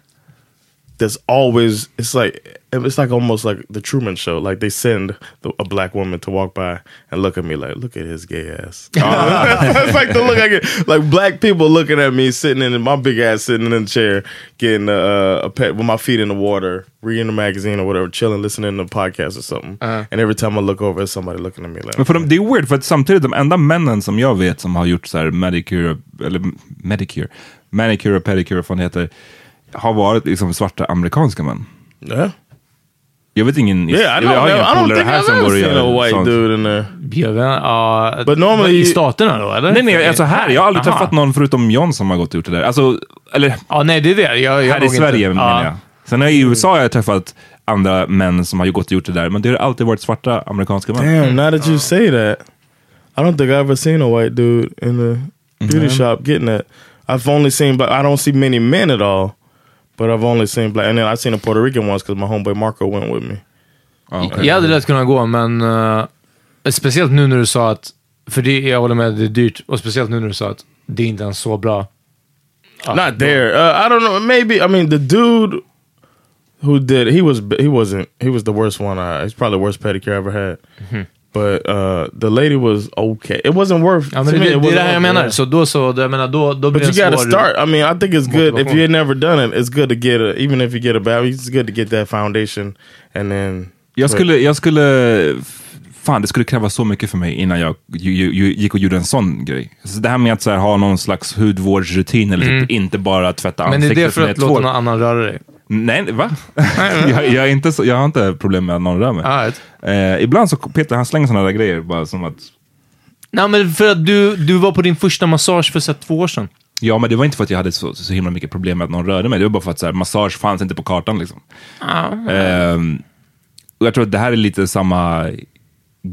there's always it's like it's like almost like the Truman Show. Like they send the, a black woman to walk by and look at me like, look at his gay ass. (laughs) (laughs) it's like the look I get. Like black people looking at me sitting in my big ass sitting in the chair, getting uh, a pet with my feet in the water, reading a magazine or whatever, chilling, listening to a podcast or something. And every time I look over, it's somebody looking at me like. Men för de, det är weird, för att samtidigt de enda männen som jag vet som har gjort så här medicure, eller medicure, manicure och pedicure, vad fan heter, har varit liksom svarta amerikanska män. Yeah. Jag vet ingen, Yeah, jag, know. har inga polare här som går och gör white sånt. dude in there. Jag vet, ja, But normally- I staterna då, eller? Nej, nej, alltså här, jag har aldrig Aha. träffat någon förutom John som har gått och gjort det där. Alltså, eller Ja, nej, det är det. Jag, jag här i inte- Sverige ja. menar jag. Sen jag i USA har jag träffat andra män som har gått och gjort det där, men det har alltid varit svarta amerikanska män. Damn, now that you say that, I don't think I've ever seen a white dude in the beauty shop getting that. I've only seen black. I don't see many men at all, but I've only seen black. And then I've seen a Puerto Rican ones because my homeboy Marco went with me. Ja, okej. Jag hade lätt kunnat gå, men eh, speciellt nu när du sa att, för det, jag håller med, det är dyrt, och speciellt nu när du sa att det är inte ens så bra. Not there. Uh, I don't know. Maybe I mean the dude who did. He was. He wasn't. He was the worst one. I, he's probably the worst pedicure I ever had. But uh, the lady was okay. It wasn't worth. Ja, to men me, det, it det är det här jag menar. Så då så, jag menar, då, då blir But det you got to start. I mean, I think it's good if you've never done it. It's good to get a, even if you get a bad. It's good to get that foundation and then. Jag skulle, jag skulle, fan det skulle kräva så mycket för mig innan jag ju, ju, ju, gick och gjorde en sån grej. Så det här med att så här, ha någon slags hudvårdsrutin eller typ inte bara tvätta Men är ansiktet det för att låta någon annan röra dig? Nej, va? (laughs) jag, jag, är inte så, jag har inte problem med att någon rör mig. Ah, right. Eh, ibland så Peter han slänger sådana där grejer bara som att Nej, men för att du, du var på din första massage för så två år sedan. Ja, men det var inte för att jag hade så, så himla mycket problem med att någon rörde mig. Det var bara för att så här, massage fanns inte på kartan. Liksom. Ehm, och jag tror att det här är lite samma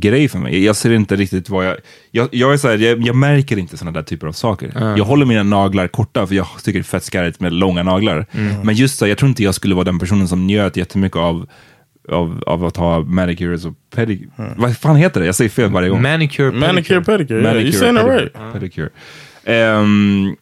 grej för mig. Jag ser inte riktigt vad jag... Jag, jag, är så här, jag, jag märker inte sådana där typer av saker. Jag håller mina naglar korta för jag tycker det är fett skarrigt med långa naglar. Men just så, jag tror inte jag skulle vara den personen som njöt jättemycket av av, av att ha manicures och pedicure. Vad fan heter det? Jag säger fel varje gång. Manicure, Manicure, pedicure. Yeah, you Manicure, saying it pedicure, right. pedicure. Ehm,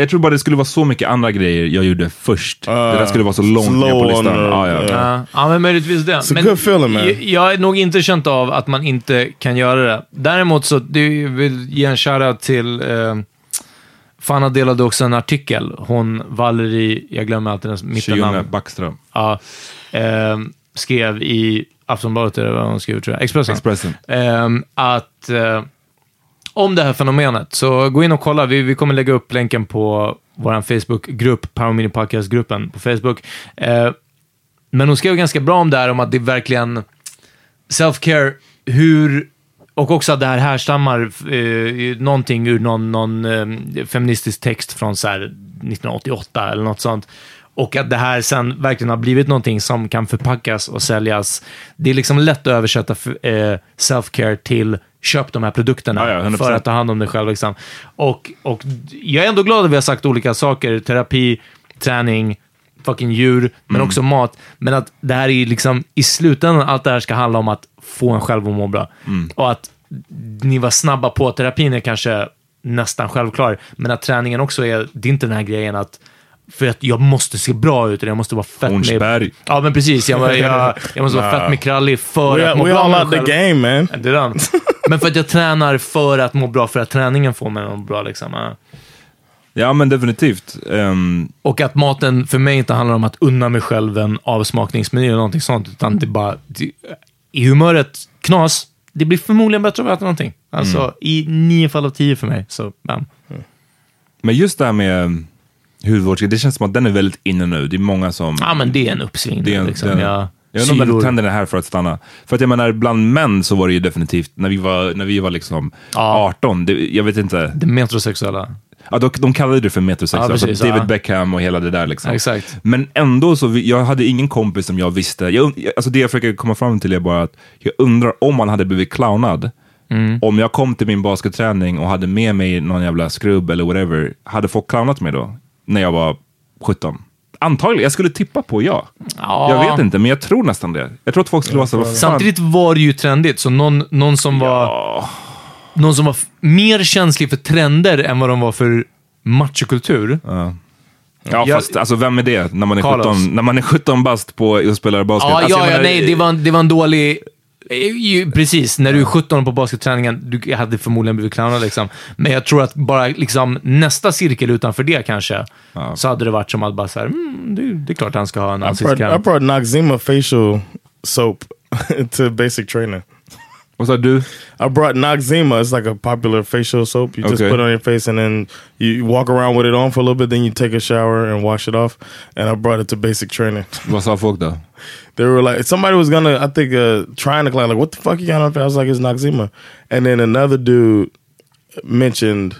jag tror bara det skulle vara så mycket andra grejer jag gjorde först. det där skulle vara så långt ner på listan. the- Ja, ja. yeah. Ja, ja, men möjligtvis det. men good feeling, man. Jag, jag är nog inte känt av att man inte kan göra det. Däremot så du vill ge en shoutout till... Eh, Fanna delade också en artikel. Hon, Valerie, jag glömmer alltid hennes mittennamn. Backström. Ja, eh, skrev i Aftonbladet, eller vad hon skrev, tror jag. Expressen. Expressen. Ehm, att eh, om det här fenomenet, så gå in och kolla. Vi, vi kommer lägga upp länken på vår Facebook-grupp, Power Mini Podcast-gruppen på Facebook. Eh, men hon skrev ganska bra om det här, om att det är verkligen self-care, hur och också att det här härstammar eh, någonting ur någon, någon eh, feministisk text från så här 1988 eller något sånt. Och att det här sen verkligen har blivit någonting som kan förpackas och säljas. Det är liksom lätt att översätta eh, self-care till köp de här produkterna Ja, ja, 100%. för att ta hand om dig själv. Liksom. Och, och jag är ändå glad att vi har sagt olika saker. Terapi, träning, fucking djur, men Mm. också mat. Men att det här är liksom, i slutändan, allt det här ska handla om att få en själv att må bra. Mm. Och att ni var snabba på, terapin är kanske nästan självklar, men att träningen också är, det är inte den här grejen att för att jag måste se bra ut, eller jag måste vara fett med... Hornsberg. Ja, men precis. Jag, jag, jag måste vara fett med krallig för We, att må we bra all med out mig the game, man. Det är den. (laughs) Men för att jag tränar för att må bra, för att träningen får mig att må bra. Liksom. Ja. Men definitivt. Ehm, Och att maten för mig inte handlar om att unna mig själv en avsmakningsmeny eller någonting sånt, utan det bara... Det, I humöret knas, det blir förmodligen bättre att äta någonting. Alltså, Mm. i nio fall av tio för mig. Så, bam. men just det här med hudvård, det känns som att den är väldigt inne nu. Det är många som... Ja, men det är en uppsving. Det är en, liksom. den, jag, jag undrar om den trenden är här för att stanna. För att jag menar, bland män så var det ju definitivt, när vi var, när vi var liksom Ja. 18, det, jag vet inte. Det metrosexuella. Ja, de, de kallade det för metrosex, Ja, alltså precis, David ja. Beckham och hela det där. Liksom. Ja, exakt. Men ändå, så vi, jag hade ingen kompis som jag visste. Jag- alltså det jag försöker komma fram till är bara att jag undrar om man hade blivit clownad. Mm. Om jag kom till min basketträning och hade med mig någon jävla skrubb eller whatever, hade folk clownat mig då? När jag var 17? Antagligen, jag skulle tippa på ja. Ja. Jag vet inte, men jag tror nästan det. Jag tror att folk skulle vara så. Samtidigt var det ju trendigt, så någon, någon som var... Någon som var mer känslig för trender än vad de var för machokultur. Ja, Jag- fast alltså, vem är det när man är Carlos. 17, när man är 17 bast på och spelar basket? Ja, alltså, ja, ja menar, nej, det var, det var en dålig... Precis, när du är 17 på basketträningen, du hade förmodligen blivit clownad liksom. Men jag tror att bara liksom nästa cirkel utanför det kanske, så hade det varit som att bara så här, mm, det, det är klart han ska ha en brought, I ansiktskräm. brought Noxzema facial soap (laughs) to basic training. Vad sa du? I brought Noxzema. It's like a popular facial soap. You just Okay. put it on your face and then you, walk around with it on for a little bit. Then you take a shower and wash it off. And I brought it to basic training. Vad sa folk då? They were like, somebody was gonna, I think, uh, trying to clown, like, what the fuck you got on? I was like, it's Noxzema. And then another dude mentioned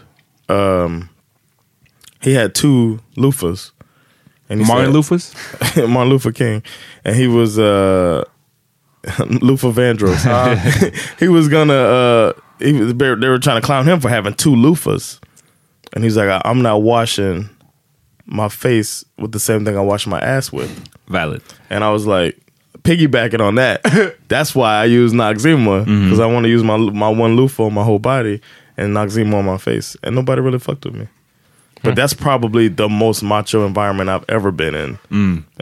um, he had two loofahs. And Martin said-? (laughs) Martin Luther King, and he was uh, (laughs) Luther Vandross. (laughs) he was gonna. Uh, he was, they were trying to clown him for having two loofahs, and he's like, "I- "I'm not washing my face with the same thing I wash my ass with." Valid. And I was like, piggybacking on that. (laughs) that's why I use Noxzema because I want to use my my one loofah on my whole body and Noxzema on my face, and nobody really fucked with me. But that's probably the most macho environment I've ever been in,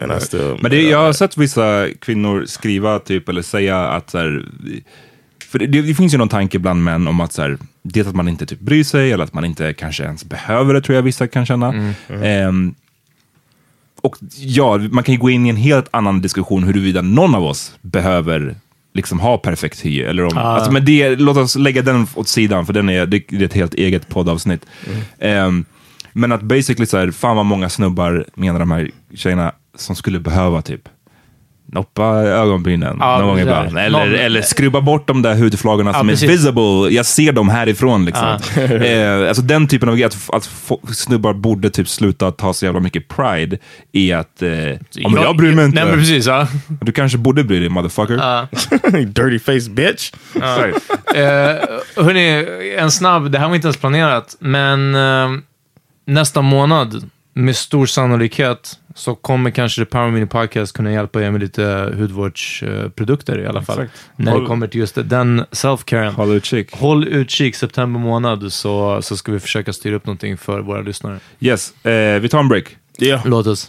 and I still. Men det, jag har sett vissa kvinnor skriva typ, eller säga att så här, för det, det finns ju någon tanke bland män om att så här, det att man inte typ bryr sig eller att man inte kanske ens behöver det tror jag vissa kan känna. Ehm, och ja, man kan ju gå in i en helt annan diskussion huruvida någon av oss behöver liksom ha perfekt hy. Eller om, alltså, men det, låt oss lägga den åt sidan, för den är, det, det är ett helt eget poddavsnitt. Ehm, men att basically så här, fan vad många snubbar menar de här tjejerna som skulle behöva typ noppa ögonbrynen Ja, någon gång ibland. Eller, Någon- eller skrubba bort de där hudflagorna som precis. är visible. Jag ser dem härifrån. Liksom. (laughs) eh, alltså den typen av grej, att, att snubbar borde typ sluta ta så jävla mycket pride i att... Eh, ja, men jag bryr mig inte. Nej, men precis. Ja. Du kanske borde bry dig, motherfucker. (laughs) Dirty face bitch. Sorry. Eh, hörni, en snabb, det här var inte ens planerat, men eh, nästa månad med stor sannolikhet så kommer kanske The Power Mini Podcast kunna hjälpa er med lite hudvårdsprodukter i alla fall. Exakt. När Håll- det kommer till just den self-caren. Håll utkik. Håll utkik september månad så, så ska vi försöka styra upp någonting för våra lyssnare. Yes, eh, vi tar en break. Yeah. Låt oss.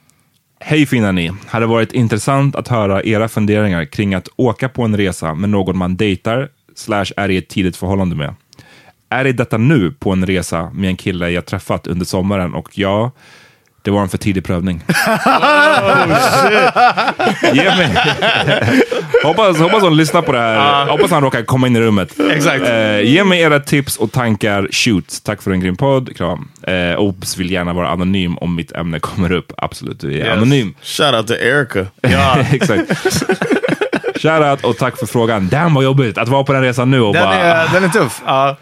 Hej fina ni! Hade varit intressant att höra era funderingar kring att åka på en resa med någon man dejtar slash är i ett tidigt förhållande med. Är i detta nu på en resa med en kille jag träffat under sommaren och ja, det var en för tidig prövning. (laughs) Ge mig... hoppas, hoppas hon lyssnar på det här. Hoppas han råkar komma in i rummet. Exakt. Eh, ge mig era tips och tankar. Shoot. Tack för en grym podd. Kram. Eh, Obs vill gärna vara anonym om mitt ämne kommer upp. Absolut, du är anonym. Shout out to Erica. (laughs) Ja, exakt. Shoutout och tack för frågan. Damn vad jobbigt att vara på den resan nu och Den bara... är, den är tuff. Ja.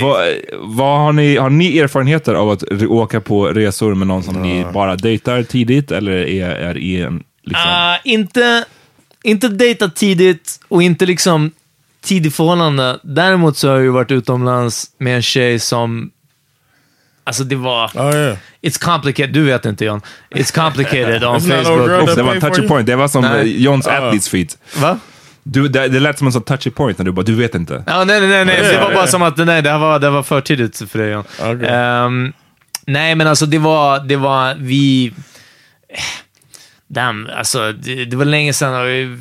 Vad, vad har, ni, har ni erfarenheter av att åka på resor med någon som ni bara dejtar tidigt eller är, är i en... Liksom, Ah, inte, inte dejta tidigt och inte liksom tidig förhållande. Däremot så har jag ju varit utomlands med en tjej som... Alltså det var... Oh yeah. It's complicated. Du vet inte John. It's complicated (laughs) on Facebook. det var en for touchy point. Det var som eh, Johns athletes feet. Va? Du, det, det lät som en sån touchy point när du bara, du vet inte. Ja, nej, nej, nej, nej. Det var bara som att nej, det här var, det var för tidigt för dig John. Okej. Ehm, nej, men alltså det var, det var, vi... Damn, alltså det, det var länge sedan. och vi-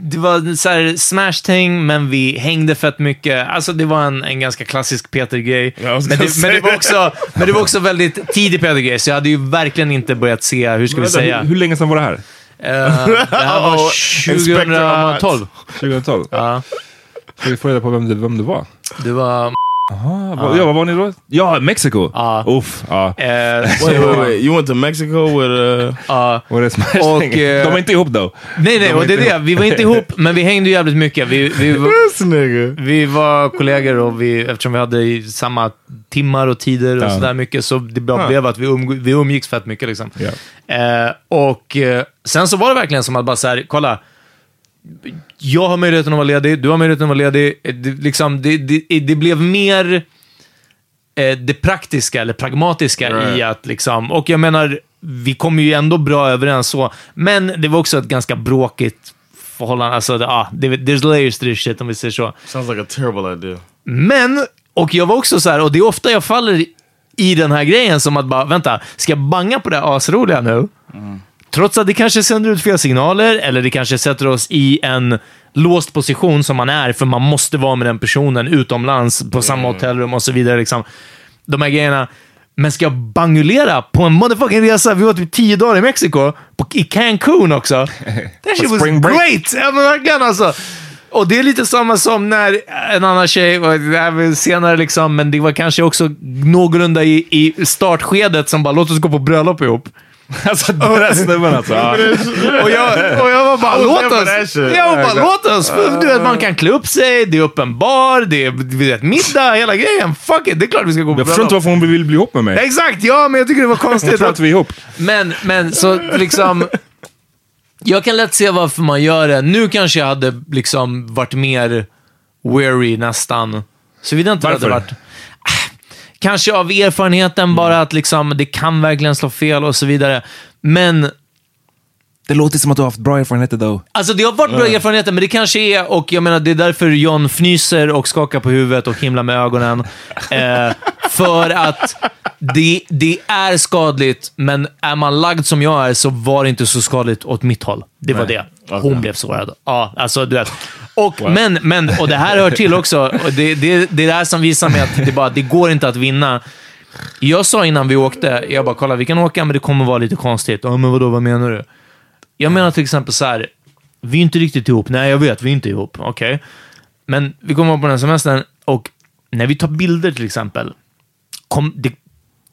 Det var så här smash-ting, men vi hängde fett mycket. Alltså det var en, en ganska klassisk Peter-grej. Men, men, det var också, men det var också väldigt tidig Peter-grej, så jag hade ju verkligen inte börjat se, hur ska vi Vänta, säga? hur, hur länge sedan var det här? Eh, det här var Oh, Inspector Ahmad. 2012. 2012? Ja, Ska vi få reda på vem det, vem det var? det var... Ah, vad- Ja, vad var ni då? Ja, Mexiko! Ja. Uff, ja. eh, Wait, wait, wait. You went to Mexico with uh ja. Var det smash Och, (laughs) eh, De var inte ihop då. Nej, nej, De och det är det. Vi var inte ihop, men vi hängde ju jävligt mycket. Vi, vi, (laughs) var, vi var kollegor och vi, eftersom vi hade samma timmar och tider och Ja. sådär mycket, så det bara blev att vi, umg vi umgicks fett mycket. Liksom. Eh, och eh, sen så var det verkligen som att bara så här, kolla. Jag har möjligheten att vara ledig, du har möjligheten att vara ledig. Eh, Det, liksom, det, det, det blev mer eh, det praktiska eller pragmatiska i Right. att liksom, och jag menar, vi kom ju ändå bra överens så, men det var också ett ganska bråkigt förhållande. Alltså, det, ah, there's layers to this shit om vi säger så. Sounds like a terrible idea. Men, och jag var också så här, och det är ofta jag faller i den här grejen som att bara, vänta, ska jag banga på det här asroliga nu? Trots att det kanske sänder ut fel signaler, eller det kanske sätter oss i en låst position som man är, för man måste vara med den personen utomlands, på samma hotellrum och så vidare. Liksom. De här grejerna. Men ska jag bangulera på en motherfucking resa? Vi var typ tio dagar i Mexiko, på, i Cancun också. (laughs) That shit was great! Ja, men verkligen alltså. Och det är lite samma som när en annan tjej, senare liksom, men det var kanske också någorlunda i, i startskedet som bara låt oss gå på bröllop ihop. (laughs) Alltså den där snubben alltså. Och jag, och jag var bara, låt oss. Jag var bara, låt oss. För Du vet, man kan klä upp sig, det är öppen bar, det är du vet, middag, hela grejen. Fuck it, det är klart vi ska gå på Jag förstår inte varför hon vill bli ihop med mig. Exakt, ja, men jag tycker det var konstigt. tror att, att vi är ihop. men, men så liksom... Jag kan lätt se varför man gör det. Nu kanske jag hade liksom varit mer weary nästan. Såvida inte det hade Varför? varit... Kanske av erfarenheten bara att liksom, det kan verkligen slå fel och så vidare. Men Det låter som att du har haft bra erfarenheter då. Alltså det har varit bra erfarenheter, men det kanske är, och jag menar det är därför John fnyser och skakar på huvudet och himlar med ögonen. (laughs) Eh, för att det, det är skadligt, men är man lagd som jag är så var det inte så skadligt åt mitt håll. Det var det. Hon blev sårad. Ja, alltså du vet. Och, men, men, och det här hör till också, och det, det, det är det här som visar mig att det, bara, det går inte att vinna. Jag sa innan vi åkte, jag bara kolla vi kan åka men det kommer vara lite konstigt. Ja, men vadå, vad menar du? Jag menar till exempel så här, vi är inte riktigt ihop. Nej, jag vet, vi är inte ihop. Okej. Men vi kommer på den här semestern och när vi tar bilder till exempel, kom, det,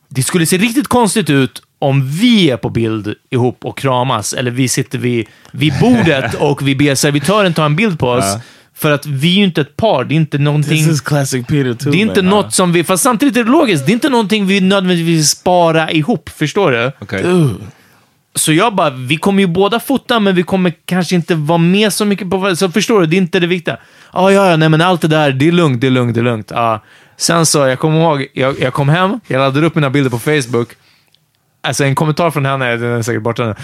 det skulle se riktigt konstigt ut om vi är på bild ihop och kramas, eller vi sitter vid, vid bordet (laughs) och vi ber servitören ta en bild på oss. För att vi är ju inte ett par. Det är inte någonting... This is classic Peter too. Det är inte man. något som vi... Fast samtidigt är det logiskt. Det är inte någonting vi nödvändigtvis spara ihop. Förstår du? Okej. Så jag bara, vi kommer ju båda fota, men vi kommer kanske inte vara med så mycket på... Så förstår du? Det är inte det viktiga. Ah, ja, ja, nej men allt det där, det är lugnt, det är lugnt, det är lugnt. Ah. Sen så, jag kommer ihåg, jag, jag kom hem, jag laddade upp mina bilder på Facebook. Alltså en kommentar från henne, den är säkert borta nu,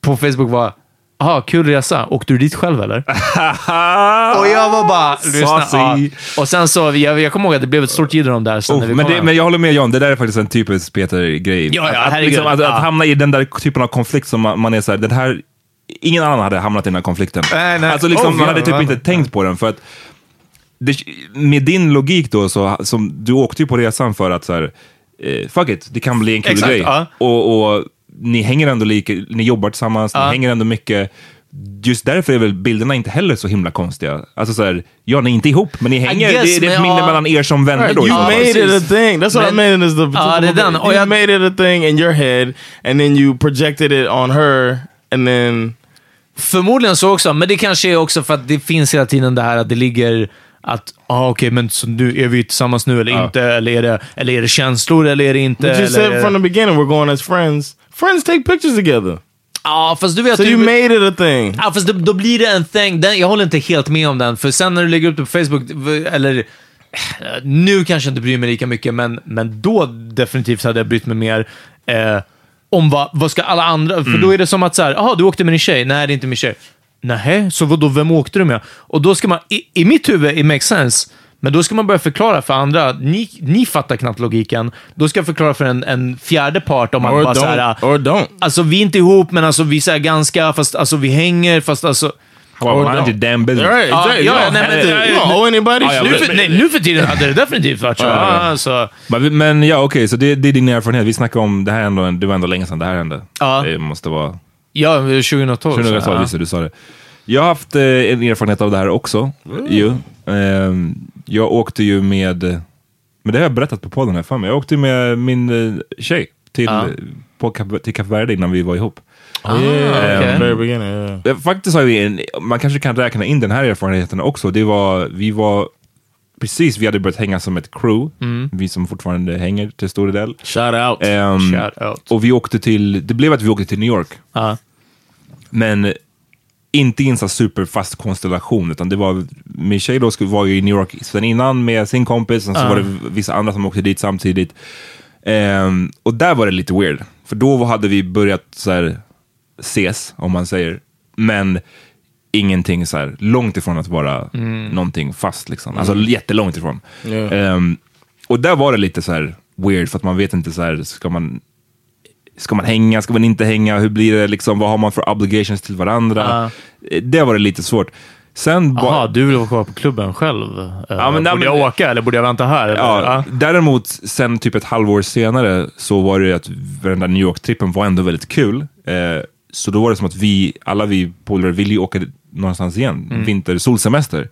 på Facebook var Jaha, kul resa. Åkte du dit själv eller? (laughs) och jag var bara... Lyssna, ja. Saucy. Och sen så, jag, jag kommer ihåg att det blev ett stort jidder om där. Sen när Oh, vi men, kom det, hem. men jag håller med John, det där är faktiskt en typisk Peter-grej. Ja, ja, att, liksom, att, att hamna i den där typen av konflikt som man, man är såhär, den här... Ingen annan hade hamnat i den här konflikten. Nej, nej. Alltså liksom, Oh, man hade typ inte tänkt på den för att det, med din logik då, så, som, du åkte ju på resan för att så här, eh, fuck it, det kan bli en kul Exakt, grej. ja. Och, och ni hänger ändå lika, ni jobbar tillsammans, Ja. ni hänger ändå mycket. Just därför är väl bilderna inte heller så himla konstiga. Alltså så här, ja, ni är inte ihop, men ni hänger. guess, det, det är ett men minne ja. mellan er som vänner Right, då. you fall. made it a thing. That's what I Men- mean is the Ja, det är den. You jag- made it a thing in your head and then you projected it on her and then Förmodligen så också, men det kanske är också för att det finns hela tiden det här att det ligger att, ah, okej, men så nu, är vi tillsammans nu eller inte? Eller är, det, eller är det känslor eller är det inte? But you said from the beginning we're going as friends. Friends take pictures together. Ja, fast du vet... So du, you made it a thing. Ja, fast då, då blir det en thing. Den, jag håller inte helt med om den, för sen när du lägger upp det på Facebook, eller eh, nu kanske jag inte bryr mig lika mycket, men, men då definitivt hade jag brytt mig mer eh, om vad, vad ska alla andra... För då är det som att så här, jaha, du åkte med din tjej. Nej, det är inte min tjej. Nej, så vadå, vem åkte du med? Och då ska man, i, i mitt huvud, it makes sense, men då ska man börja förklara för andra. Ni, ni fattar knappt logiken. Då ska jag förklara för en, en fjärde part om att Or bara så här, don't. Or don't. Alltså vi är inte ihop, men alltså vi är ganska, fast alltså vi hänger, fast alltså... Well, mind your damn business. Right, Ja, ja, nej, men- ja, anybody. Nu för, nej, nu för tiden hade det definitivt varit så. Alltså, Men, men ja, okej, så det, det är din erfarenhet. Vi snackade om, det här är ändå, det var ändå länge sedan det här hände. Ja. Det måste vara ja, 2012. 2012, så, ja. visst du sa det. Jag har haft eh, en erfarenhet av det här också. Ju. Ehm, jag åkte ju med, men det har jag berättat på podden här för mig. Jag åkte med min eh, tjej till, Ja. på till Kap Verde innan vi var ihop. Ah, Yeah, okej. very beginning. Yeah. Eh, Faktiskt har vi en, man kanske kan räkna in den här erfarenheten också. Det var, vi var, precis vi hade börjat hänga som ett crew. Vi som fortfarande hänger till stor del. Shout out. Ehm, Shout out. och vi åkte till, det blev att vi åkte till New York. Ja. Men inte i en så här superfast konstellation, utan det var, min tjej då var ju i New York sen innan med sin kompis, och så var det vissa andra som åkte dit samtidigt. Ehm, och där var det lite weird, för då hade vi börjat så här, ses, om man säger, men ingenting så här långt ifrån att vara någonting fast liksom. Alltså jättelångt ifrån. Yeah. Ehm, och där var det lite så här weird, för att man vet inte så här, ska man Ska man hänga, ska man inte hänga? Hur blir det? Liksom, vad har man för obligations till varandra? Eh, Det var det lite svårt. Sen Jaha, du vill vara kvar på klubben själv? Eh, Ja, men- nej, borde men- jag åka eller borde jag vänta här? Eller? Ja, Däremot, sen typ ett halvår senare så var det ju att den där New York-trippen var ändå väldigt kul. Eh, så då var det som att vi, alla vi polare ville ju åka någonstans igen, Mm. vinter, solsemester.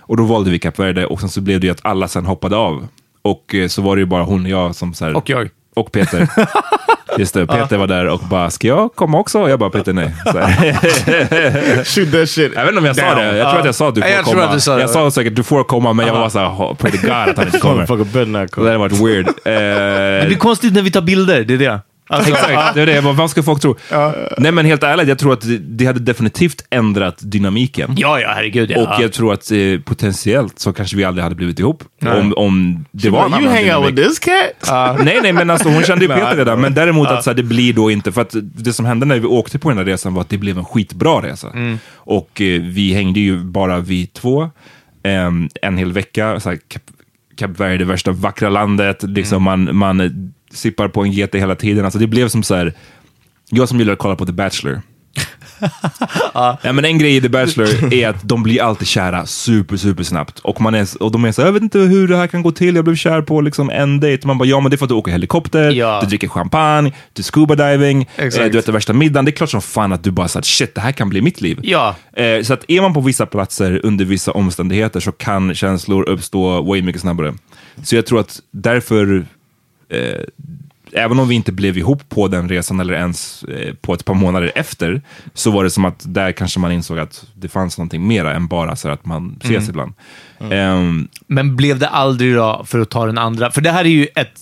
Och då valde vi Kap Verde och sen så blev det ju att alla sen hoppade av. Och eh, så var det ju bara hon och jag som så här, Och jag. Och Peter. (laughs) Just det, Peter var där och bara, ska jag komma också? Och jag bara, Peter nej. (laughs) Shoot that shit. Jag vet inte om jag sa det. Jag tror att jag sa att du får Ja, jag tror komma. det. jag sa säkert du får komma, men jag var såhär, "Oh, pray to God att han inte kommer. (laughs) Det hade varit weird. Det blir konstigt när vi tar bilder, det är det. Alltså, Exakt, det är det. Vad ska folk tro? Nej men helt ärligt, jag tror att det, det hade definitivt ändrat dynamiken. Ja, ja, herregud. Ja. Och jag tror att eh, potentiellt så kanske vi aldrig hade blivit ihop. Om, om det var en you annan hang out dynamik. with this cat? nej, nej, men alltså hon kände ju (laughs) Peter Nej. redan. Men däremot att så här, det blir då inte, för att det som hände när vi åkte på den här resan var att det blev en skitbra resa. Och eh, vi hängde ju bara vi två, em, en hel vecka. Så här, Kap, Verde, värsta vackra landet, liksom man, man eh, sippar på en GT hela tiden. Alltså det blev som så här, jag som gillar att kolla på The Bachelor. (laughs) ja, men en grej i The Bachelor är att de blir alltid kära super, super snabbt. Och, man är, och de är så här, jag vet inte hur det här kan gå till, jag blev kär på liksom en dejt. Man bara, ja men det är för att du åker helikopter, Ja. du dricker champagne, du scuba diving, eh, du äter värsta middagen. Det är klart som fan att du bara såhär, shit det här kan bli mitt liv. Ja. Eh, så att är man på vissa platser under vissa omständigheter så kan känslor uppstå way mycket snabbare. Så jag tror att därför eh, även om vi inte blev ihop på den resan eller ens eh, på ett par månader efter, så var det som att där kanske man insåg att det fanns någonting mera än bara så att man ses Mm. ibland. Ehm, Men blev det aldrig då, för att ta den andra? För det här är ju ett...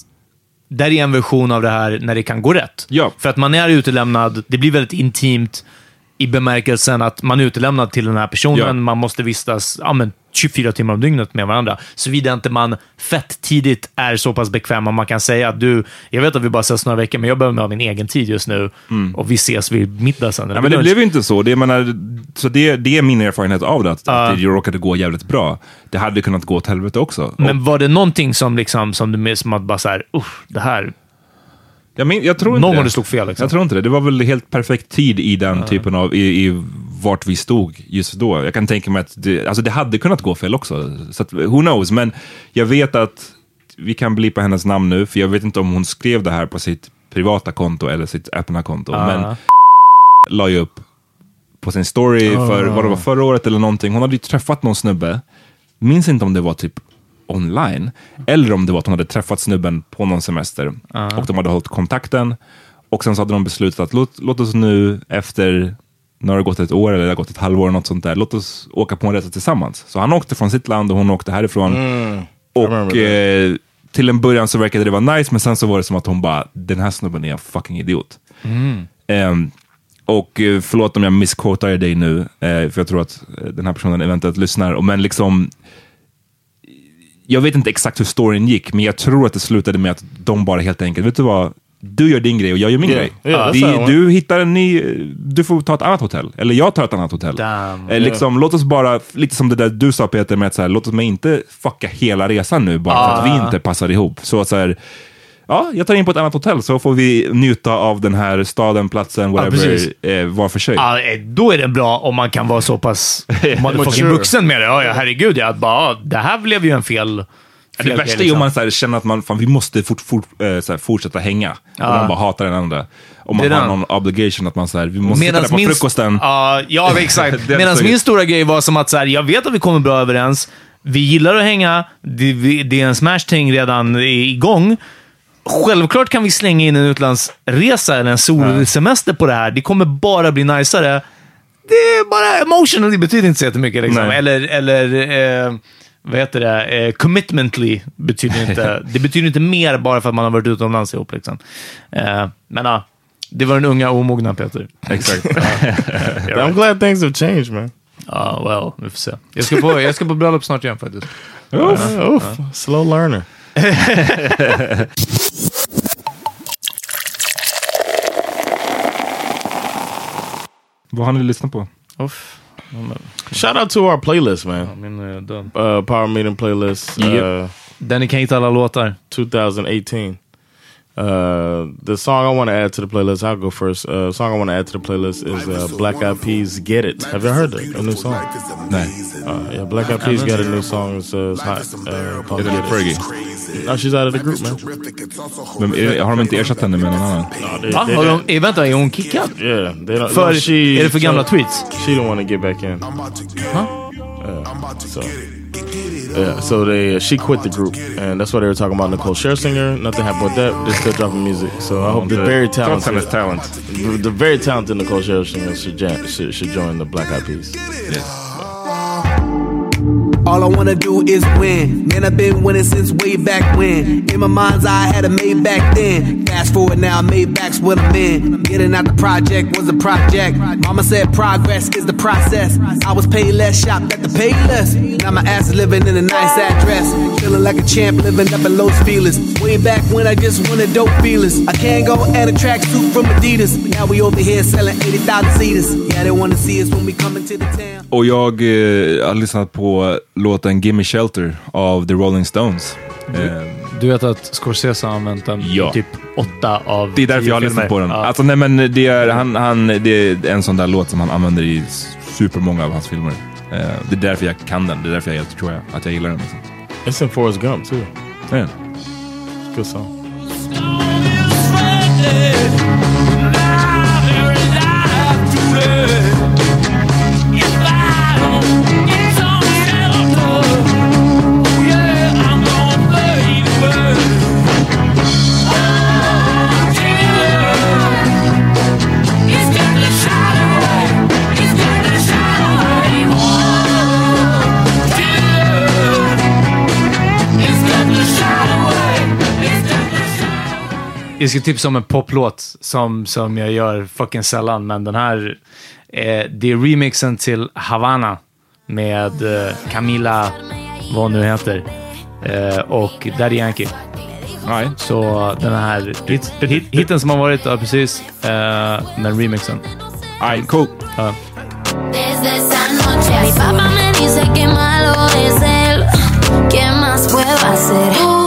Det här är en version av det här när det kan gå rätt. Ja. För att man är utelämnad, det blir väldigt intimt i bemärkelsen att man är utelämnad till den här personen, Ja. man måste vistas ja, men 24 timmar om dygnet med varandra. Såvida inte man fett tidigt är så pass bekväm att man kan säga att du, jag vet att vi bara ses några veckor, men jag behöver ha min egen tid just nu och vi ses vid middag sen. Mm. Ja, men det blev ju inte så. Det, menar, så det, det är min erfarenhet av det, att, att det råkade gå jävligt bra. Det hade kunnat gå åt helvete också. Men var det någonting som, liksom, som du med som att bara så här, det här, Jag, men, jag tror inte någon det. slog fel liksom? Jag tror inte det. Det var väl helt perfekt tid i den typen av, i, i vart vi stod just då. Jag kan tänka mig att det, alltså det hade kunnat gå fel också. Så att, who knows? Men jag vet att, vi kan bli på hennes namn nu, för jag vet inte om hon skrev det här på sitt privata konto eller sitt öppna konto. Men (laughs) la ju upp på sin story för, vad det var förra året eller någonting. Hon hade ju träffat någon snubbe, minns inte om det var typ online, eller om det var att hon hade träffat snubben på någon semester och de hade hållit kontakten. Och sen så hade de beslutat att låt, låt oss nu efter, har det gått ett år eller det har gått ett halvår, något sånt där, låt oss åka på en resa tillsammans. Så han åkte från sitt land och hon åkte härifrån. Och remember eh, till en början så verkade det vara nice, men sen så var det som att hon bara, den här snubben är en fucking idiot. Ehm, och eh, förlåt om jag missquotar dig nu, eh, för jag tror att eh, den här personen eventuellt lyssnar. Och Men liksom, jag vet inte exakt hur storyn gick, men jag tror att det slutade med att de bara helt enkelt, vet du vad? Du gör din grej och jag gör min Yeah, grej. yeah, Vi, du hittar en ny, du får ta ett annat hotell. Eller jag tar ett annat hotell. Damn. Eh, liksom, Låt oss bara, lite som det där du sa Peter, med att så här, låt oss mig inte fucka hela resan nu bara för att vi inte passar ihop. Så att så här, ja, jag tar in på ett annat hotell så får vi njuta av den här staden, platsen, whatever, eh, var för sig. Ja, eh, då är det bra om man kan vara så pass (laughs) motherfucking vuxen med det. Ja, ja herregud. Ja, bara, ja, det här blev ju en fel... Det fel värsta grej, är om liksom. man så här, känner att man, fan, vi måste fort, fort, eh, här, fortsätta hänga. Och man bara hatar den andra. Om man Det har någon obligation att man så här, vi måste sitta där på min- frukosten. Ja, ja, (laughs) exakt. Det Medan min stora grej var som att så här, jag vet att vi kommer bra överens. Vi gillar att hänga. Det, det är en smash-ting redan igång. Självklart kan vi slänga in en utlandsresa eller en solsemester på det här. Det kommer bara bli najsare. Det är bara emotionally betyder inte så jättemycket. Liksom. Eller, eller eh, vad heter det? Eh, commitmently betyder inte... (laughs) det betyder inte mer bara för att man har varit utomlands ihop. Liksom. Eh, men ja, det var den unga omogna Peter. Exakt. (laughs) (laughs) I'm glad things have changed, man. Ja, well, vi får se. Jag ska på, jag ska på bröllop snart igen faktiskt. Oof, oof. Slow learner. Vad har ni lyssnat på? Uff. Shout out to our playlist, man. Min är död. Uh, Power Meeting playlist, uh, Yep. Danny kan hitta alla låtar. 2018. Uh, the song I want to add to the playlist, I'll go first. Uh, song I want to add to the playlist is uh, Black Eyed Peas "Get It." Have you heard that? A new song? Nej. Uh, yeah, Black Eyed Peas got a new song. It's, uh, it's hot. Uh, called Get It. Fergie? No, she's out of the group, man. Men är det, har de inte ersatt henne med någon annan? No, Va? Har de, eh, vänta, är hon kickad? yeah, they don't. För, no, she, är det för gamla she, tweets? She don't want to get back in. Huh? So, yeah, so they uh, she quit the group, and that's why they were talking about Nicole Scherzinger. Nothing happened with that. They're still dropping music. So I hope the very Trots talented, hennes talent. the, the very talented Nicole Scherzinger should, should should join the Black Eyed Peas. All I wanna do is win. Man, I've been winning since way back when. In my mind's eye, I had a made back then. Fast forward now, made back's what I'm in. Getting out the project was a project. Mama said progress is the process. I was paid less, shopped at the pay less. Now my ass is living in a nice address. Feeling like a champ, living up in Los Feliz. Way back when I just wanted dope feelings. I can't go and a tracksuit from Adidas. Now we over here selling 80,000 seaters. Yeah, they wanna see us when we come into the town. Och jag eh, har lyssnat på låten Gimme Shelter av The Rolling Stones. Eh, Du vet att Scorsese har använt den Ja. i typ åtta av det är därför tio jag har filmer. lyssnat på den. Ja. Alltså, nej, men det, är, han, han, det är en sån där låt som han använder i supermånga av hans filmer. Eh, det är därför jag kan den. Det är därför jag tror jag att jag gillar den. Liksom. It's in Forrest Gump too. Ja. Good song. Jag ska tipsa om en poplåt som, som jag gör fucking sällan, men den här, eh, det är remixen till Havana med eh, Camila, vad hon nu heter, eh, och Daddy Yankee. Nej. Så den här hit, hit, hiten som har varit, ja, precis, eh, men remixen. Nej, cool. Ja. Desde esa noche mi papá me dice que malo es él. ¿Qué más puedo hacer?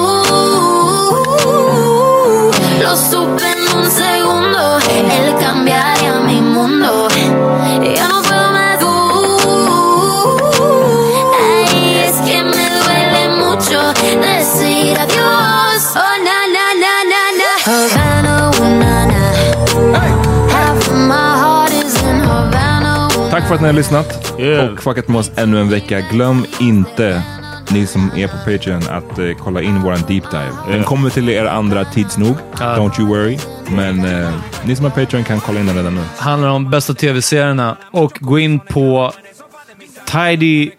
För att ni har lyssnat Yeah. och fuckat med oss ännu en vecka. Glöm inte, ni som är på Patreon, att eh, kolla in våran deep dive. Den Yeah. kommer till er andra tids nog. Ja. Don't you worry. Men eh, ni som har Patreon kan kolla in den redan nu. handlar om bästa tv-serierna och gå in på Tidy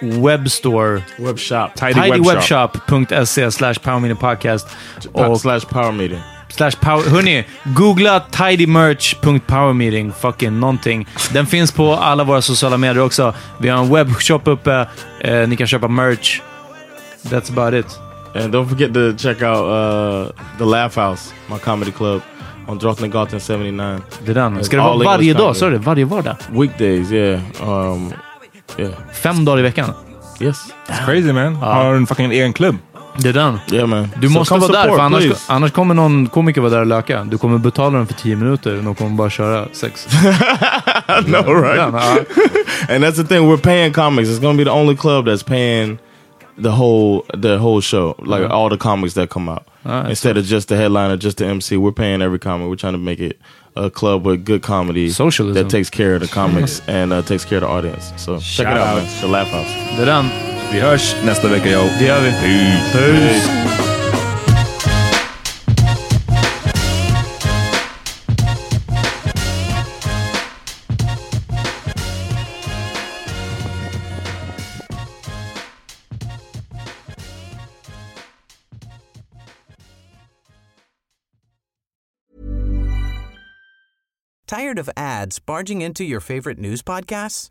Webstore. Webshop. Tidy Webshop. tidywebshop.se slash powermeetingpodcast och slash power meeting. Slash power... Hörni, googla tidymerch.powermeeting, fucking någonting. Den finns på alla våra sociala medier också. Vi har en webbshop uppe. Eh, ni kan köpa merch. That's about it. And don't forget to check out uh, the Laugh House, my comedy club on Drottninggatan 79. Det är den. It's Ska det vara varje dag? Sa du Varje vardag? Weekdays, yeah. Um, yeah. Fem dagar i veckan? Yes. It's crazy man. Har en fucking egen klubb. Det är den. Yeah, man. Du måste vara där, för annars, please. annars kommer någon komiker vara där och löka. Du kommer betala dem för tio minuter och de kommer bara köra sex. (laughs) Know, right? Ja, ja. (laughs) and that's the thing. We're paying comics. It's gonna be the only club that's paying the whole the whole show, like Uh-huh. all the comics that come out. Alright, Instead of just the headliner, just the MC, we're paying every comic. We're trying to make it a club with good comedy Socialism. that takes care of the comics (laughs) and uh, takes care of the audience. So check it Shout out, out. man. The Laugh House. Är den. Vi hörs nästa vecka yo. Det gör vi. Peace. Tired of ads barging into your favorite news podcasts?